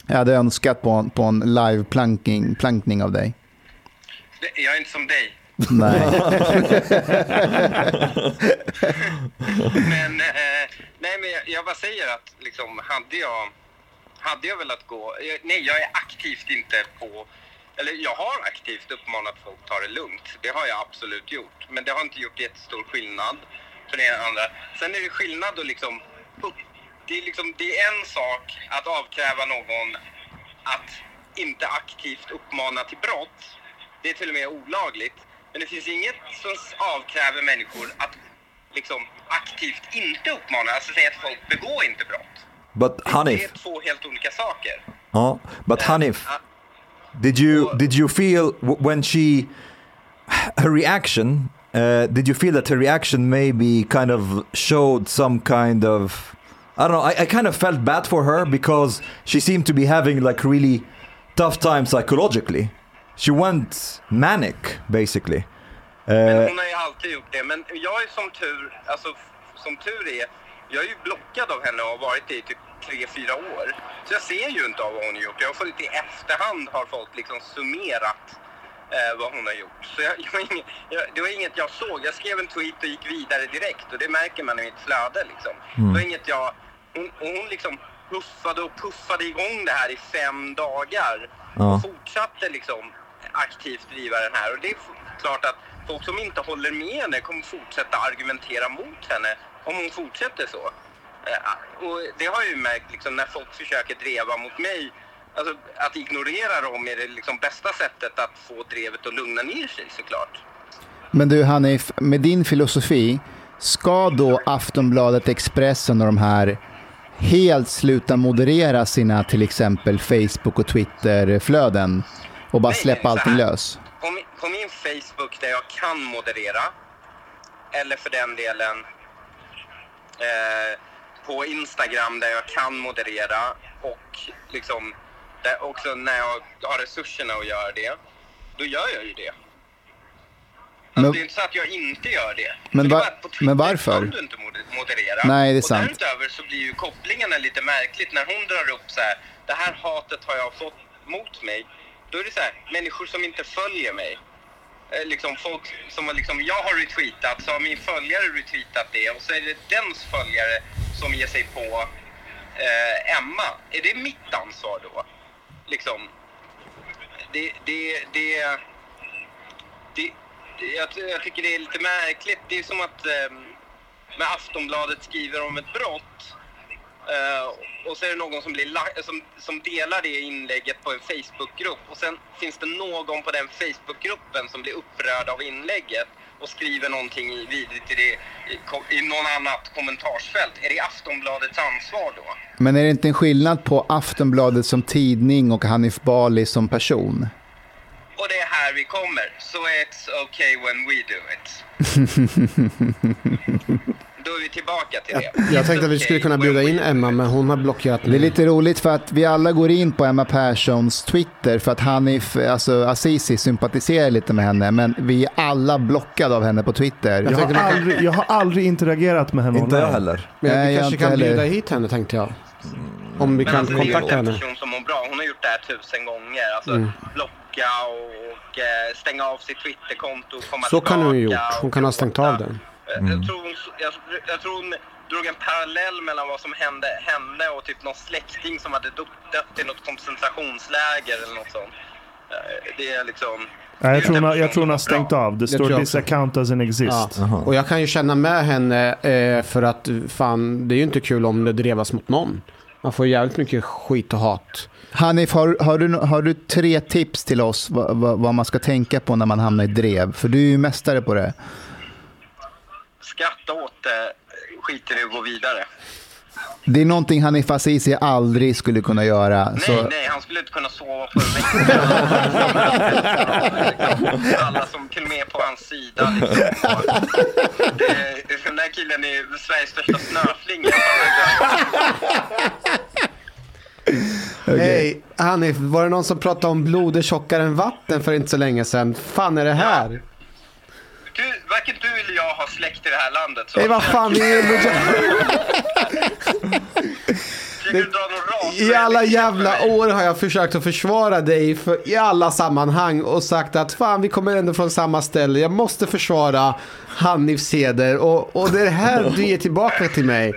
Jag hade önskat på, en- på en live-plankning plankning av dig. Det, jag är inte som dig. Nej. Men, eh, nej, men jag, jag bara säger att liksom, hade jag hade jag velat gå... Jag, nej, jag är aktivt inte på... Eller jag har aktivt uppmanat folk att ta det lugnt. Det har jag absolut gjort. Men det har inte gjort jättestor skillnad för det andra. Sen är det skillnad att liksom... Det, är liksom det är en sak att avkräva någon att inte aktivt uppmana till brott. Det är till och med olagligt. Men det finns inget som avkräver människor att liksom aktivt inte uppmana, alltså säga att folk begår inte brott. But Det Hanif, är två helt olika saker. oh, but Hanif, did you did you feel when she her reaction? Uh, did you feel that her reaction maybe kind of showed some kind of I don't know. I, I kind of felt bad for her because she seemed to be having like really tough time psychologically. She went manic basically. Men Uh, hon har ju alltid gjort det. Men jag är som tur, alltså som tur är, jag är ju blockad av henne och har varit det i typ tre, fyra år. Så jag ser ju inte av vad hon har gjort. Jag har fått i efterhand har folk liksom summerat eh, vad hon har gjort. Så jag, jag, jag, det var inget jag såg. Jag skrev en tweet och gick vidare direkt och det märker man i mitt flöde liksom. Mm. Det var inget jag... Hon, hon liksom puffade och puffade igång det här i fem dagar Ja. och fortsatte liksom aktivt driva den här. Och det är klart att folk som inte håller med henne kommer fortsätta argumentera mot henne om hon fortsätter så. Eh, och det har jag ju märkt liksom, när folk försöker dreva mot mig. Alltså, att ignorera dem är det liksom bästa sättet att få drevet att lugna ner sig såklart. Men du Hanif, med din filosofi, ska då Aftonbladet, Expressen och de här helt sluta moderera sina till exempel Facebook och Twitter-flöden och bara släppa allting lös? På min, på min Facebook där jag kan moderera, eller för den delen eh, på Instagram där jag kan moderera och liksom där också när jag har resurserna att göra det, då gör jag ju det. Alltså, Men- det är inte så att jag inte gör det. Men För det men varför? kan du inte moder- moderera. Nej, det är och sant. därutöver så blir ju kopplingen lite märkligt när hon drar upp så här, det här hatet har jag fått mot mig. Då är det så här, människor som inte följer mig. Eh, liksom folk som har liksom, jag har retweetat, så har min följare retweetat det och så är det dens följare som ger sig på eh, Emma. Är det mitt ansvar då? Liksom, det, det, det, det, jag, jag tycker det är lite märkligt. Det är som att eh, när Aftonbladet skriver om ett brott och så är det någon som, blir la- som, som delar det inlägget på en Facebookgrupp och sen finns det någon på den Facebookgruppen som blir upprörd av inlägget och skriver någonting i, vidare till det i, i någon annat kommentarsfält. Är det Aftonbladets ansvar då? Men är det inte en skillnad på Aftonbladet som tidning och Hanif Bali som person? Och det är här vi kommer. So it's okay when we do it. Då är vi tillbaka till det. Jag tänkte att vi skulle kunna bjuda in Emma, men hon har blockerat Det är mig. lite roligt för att vi alla går in på Emma Perssons Twitter för att Hanif, alltså Azizi sympatiserar lite med henne men vi är alla blockade av henne på Twitter. Jag har, aldrig, jag har aldrig interagerat med henne inte jag heller. Men Nej, vi jag kanske kan heller. bjuda hit henne tänkte jag. Om vi Men kan alltså, kontakta en henne. person som mår bra. Hon har gjort det här tusen gånger. Alltså Mm. blocka och, och eh, stänga av sitt Twitterkonto, komma Så kan hon ju tillbaka gjort. Hon och kan ha stängt av den. Eh, Jag, tror hon, jag, jag tror hon drog en parallell mellan vad som hände henne och typ någon släkting som hade dött i något kompensationsläger eller något sånt. Eh, Det är liksom... Nej, jag, tror hon jag tror hon har stängt av. Det står this account doesn't exist. Ja. Och jag kan ju känna med henne eh, för att fan, det är ju inte kul om det drevas mot någon. Man får jävligt mycket skit och hat. Hanif, har, har, du, har du tre tips till oss vad, vad, vad man ska tänka på när man hamnar i drev? För du är ju mästare på det. Skratta åt det, skiter i att gå vidare. Det är någonting Hanif Azizi aldrig skulle kunna göra. Nej, så, nej, han skulle inte kunna sova på en vecka. Alla som till och med är på hans sida. Liksom. Den där killen är Sveriges största snöflinga. Hej, Hanif, var det någon som pratade om blod är tjockare än vatten för inte så länge sedan? fan är det här? Du, varken du eller jag har släkt i det här landet. Så Hej, vad fan, vi är ras? I alla jävla år har jag försökt att försvara dig för, i alla sammanhang och sagt att fan vi kommer ändå från samma ställe. Jag måste försvara Hanifs heder och, och det är det här du ger tillbaka till mig.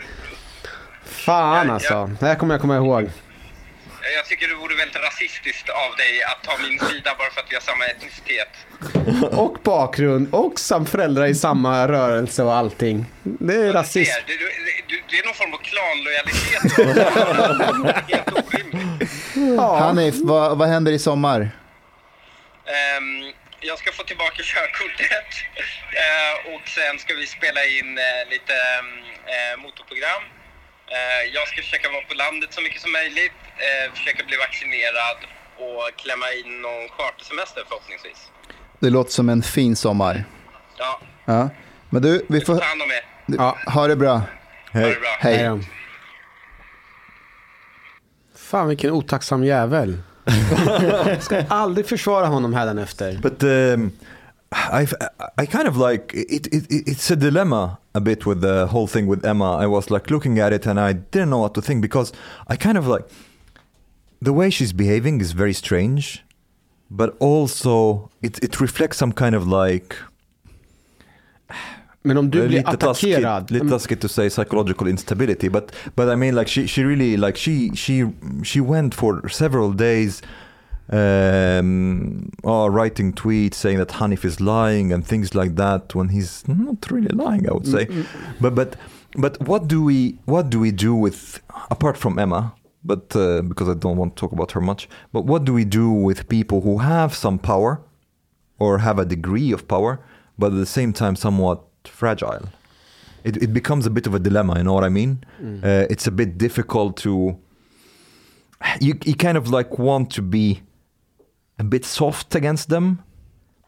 Fan alltså, det här kommer jag komma ihåg. Jag tycker det vore väldigt rasistiskt av dig att ta min sida bara för att vi har samma etnicitet. Och bakgrund och sam föräldrar i samma rörelse och allting. Det är rasism. Det, det, det, det är någon form av klanlojalitet. Helt orimligt. Hanif, vad, vad händer i sommar? Ehm, jag ska få tillbaka körkortet Eh, och sen ska vi spela in eh, lite eh, motorprogram. Eh, jag ska försöka vara på landet så mycket som möjligt, eh, försöka bli vaccinerad och klämma in någon chartersemester förhoppningsvis. Det låter som en fin sommar. Ja, Ja. Men du, vi får... ta hand om er. Du, Ha det bra. Ha det bra. Hej. Hej. Fan vilken otacksam jävel. Jag ska aldrig försvara honom hädanefter. But um, I, I kind of like it, it. It's a dilemma a bit with the whole thing with Emma. I was like looking at it and I didn't know what to think because I kind of like the way she's behaving is very strange, but also it it reflects some kind of like. Men om du blir attackerad. taskigt, lite taskigt to say psychological instability, but but I mean like she she really like she she she went for several days um, uh, writing tweets saying that Hanif is lying and things like that when he's not really lying, I would say. But but but what do we what do we do with apart from Emma? But uh, because I don't want to talk about her much, but what do we do with people who have some power or have a degree of power, but at the same time somewhat fragile? It, it becomes a bit of a dilemma. You know what I mean? Uh, it's a bit difficult to. You you kind of like want to be a bit soft against them,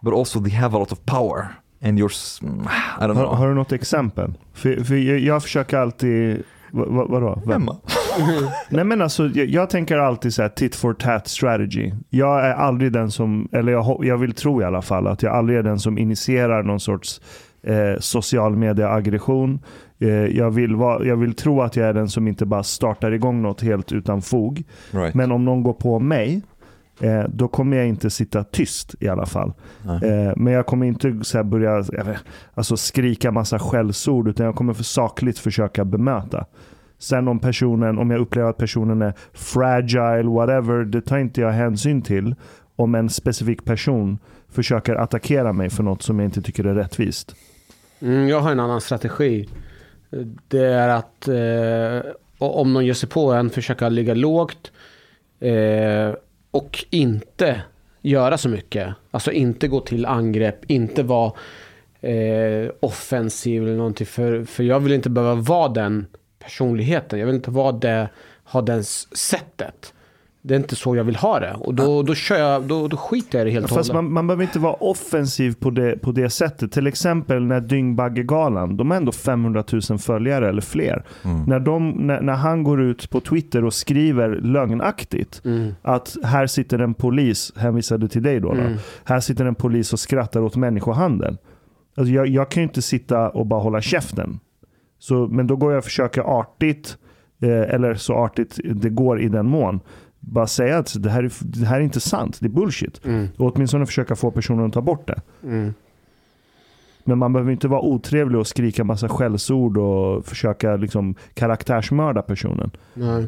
but also they have a lot of power, and you're. I don't Har, know. har du något exempel? För, för jag, jag försöker alltid... Va, va, vadå? Vem? Nej men alltså, jag, jag tänker alltid så här tit for tat strategy. Jag är aldrig den som, eller jag, jag vill tro i alla fall, att jag aldrig är den som initierar någon sorts eh, social media-aggression. Eh, jag, vill jag vill tro att jag är den som inte bara startar igång något helt utan fog. Right. Men om någon går på mig, eh, då kommer jag inte sitta tyst i alla fall. Eh, men jag kommer inte så här börja vet, alltså skrika massa skällsord, utan jag kommer för sakligt försöka bemöta. Sen om personen, om jag upplever att personen är fragile, whatever, det tar inte jag hänsyn till. Om en specifik person försöker attackera mig för något som jag inte tycker är rättvist. Mm, jag har en annan strategi. Det är att eh, om någon ger sig på en, försöka ligga lågt eh, och inte göra så mycket. Alltså inte gå till angrepp, inte vara eh, offensiv eller någonting. För, för jag vill inte behöva vara den personligheten. Jag vill inte vara det, ha det sättet. Det är inte så jag vill ha det. Och då, då, kör jag, då, då skiter jag i det helt och Fast hållet. man, man behöver inte vara offensiv på det, på det sättet. Till exempel när Dyngbaggegalan, de har ändå 500 000 följare eller fler. När, de, när, när han går ut på Twitter och skriver lögnaktigt Mm. att här sitter en polis, hänvisade till dig då, då Mm. här sitter en polis och skrattar åt människohandel. Alltså jag, jag kan ju inte sitta och bara hålla käften. Så, men då går jag och försöker artigt, eh, eller så artigt det går i den mån, bara säga att det här, är, det här är inte sant, det är bullshit. Mm. Och åtminstone försöka få personen att ta bort det. Mm. Men man behöver inte vara otrevlig och skrika massa skällsord och försöka liksom karaktärsmörda personen. Nej.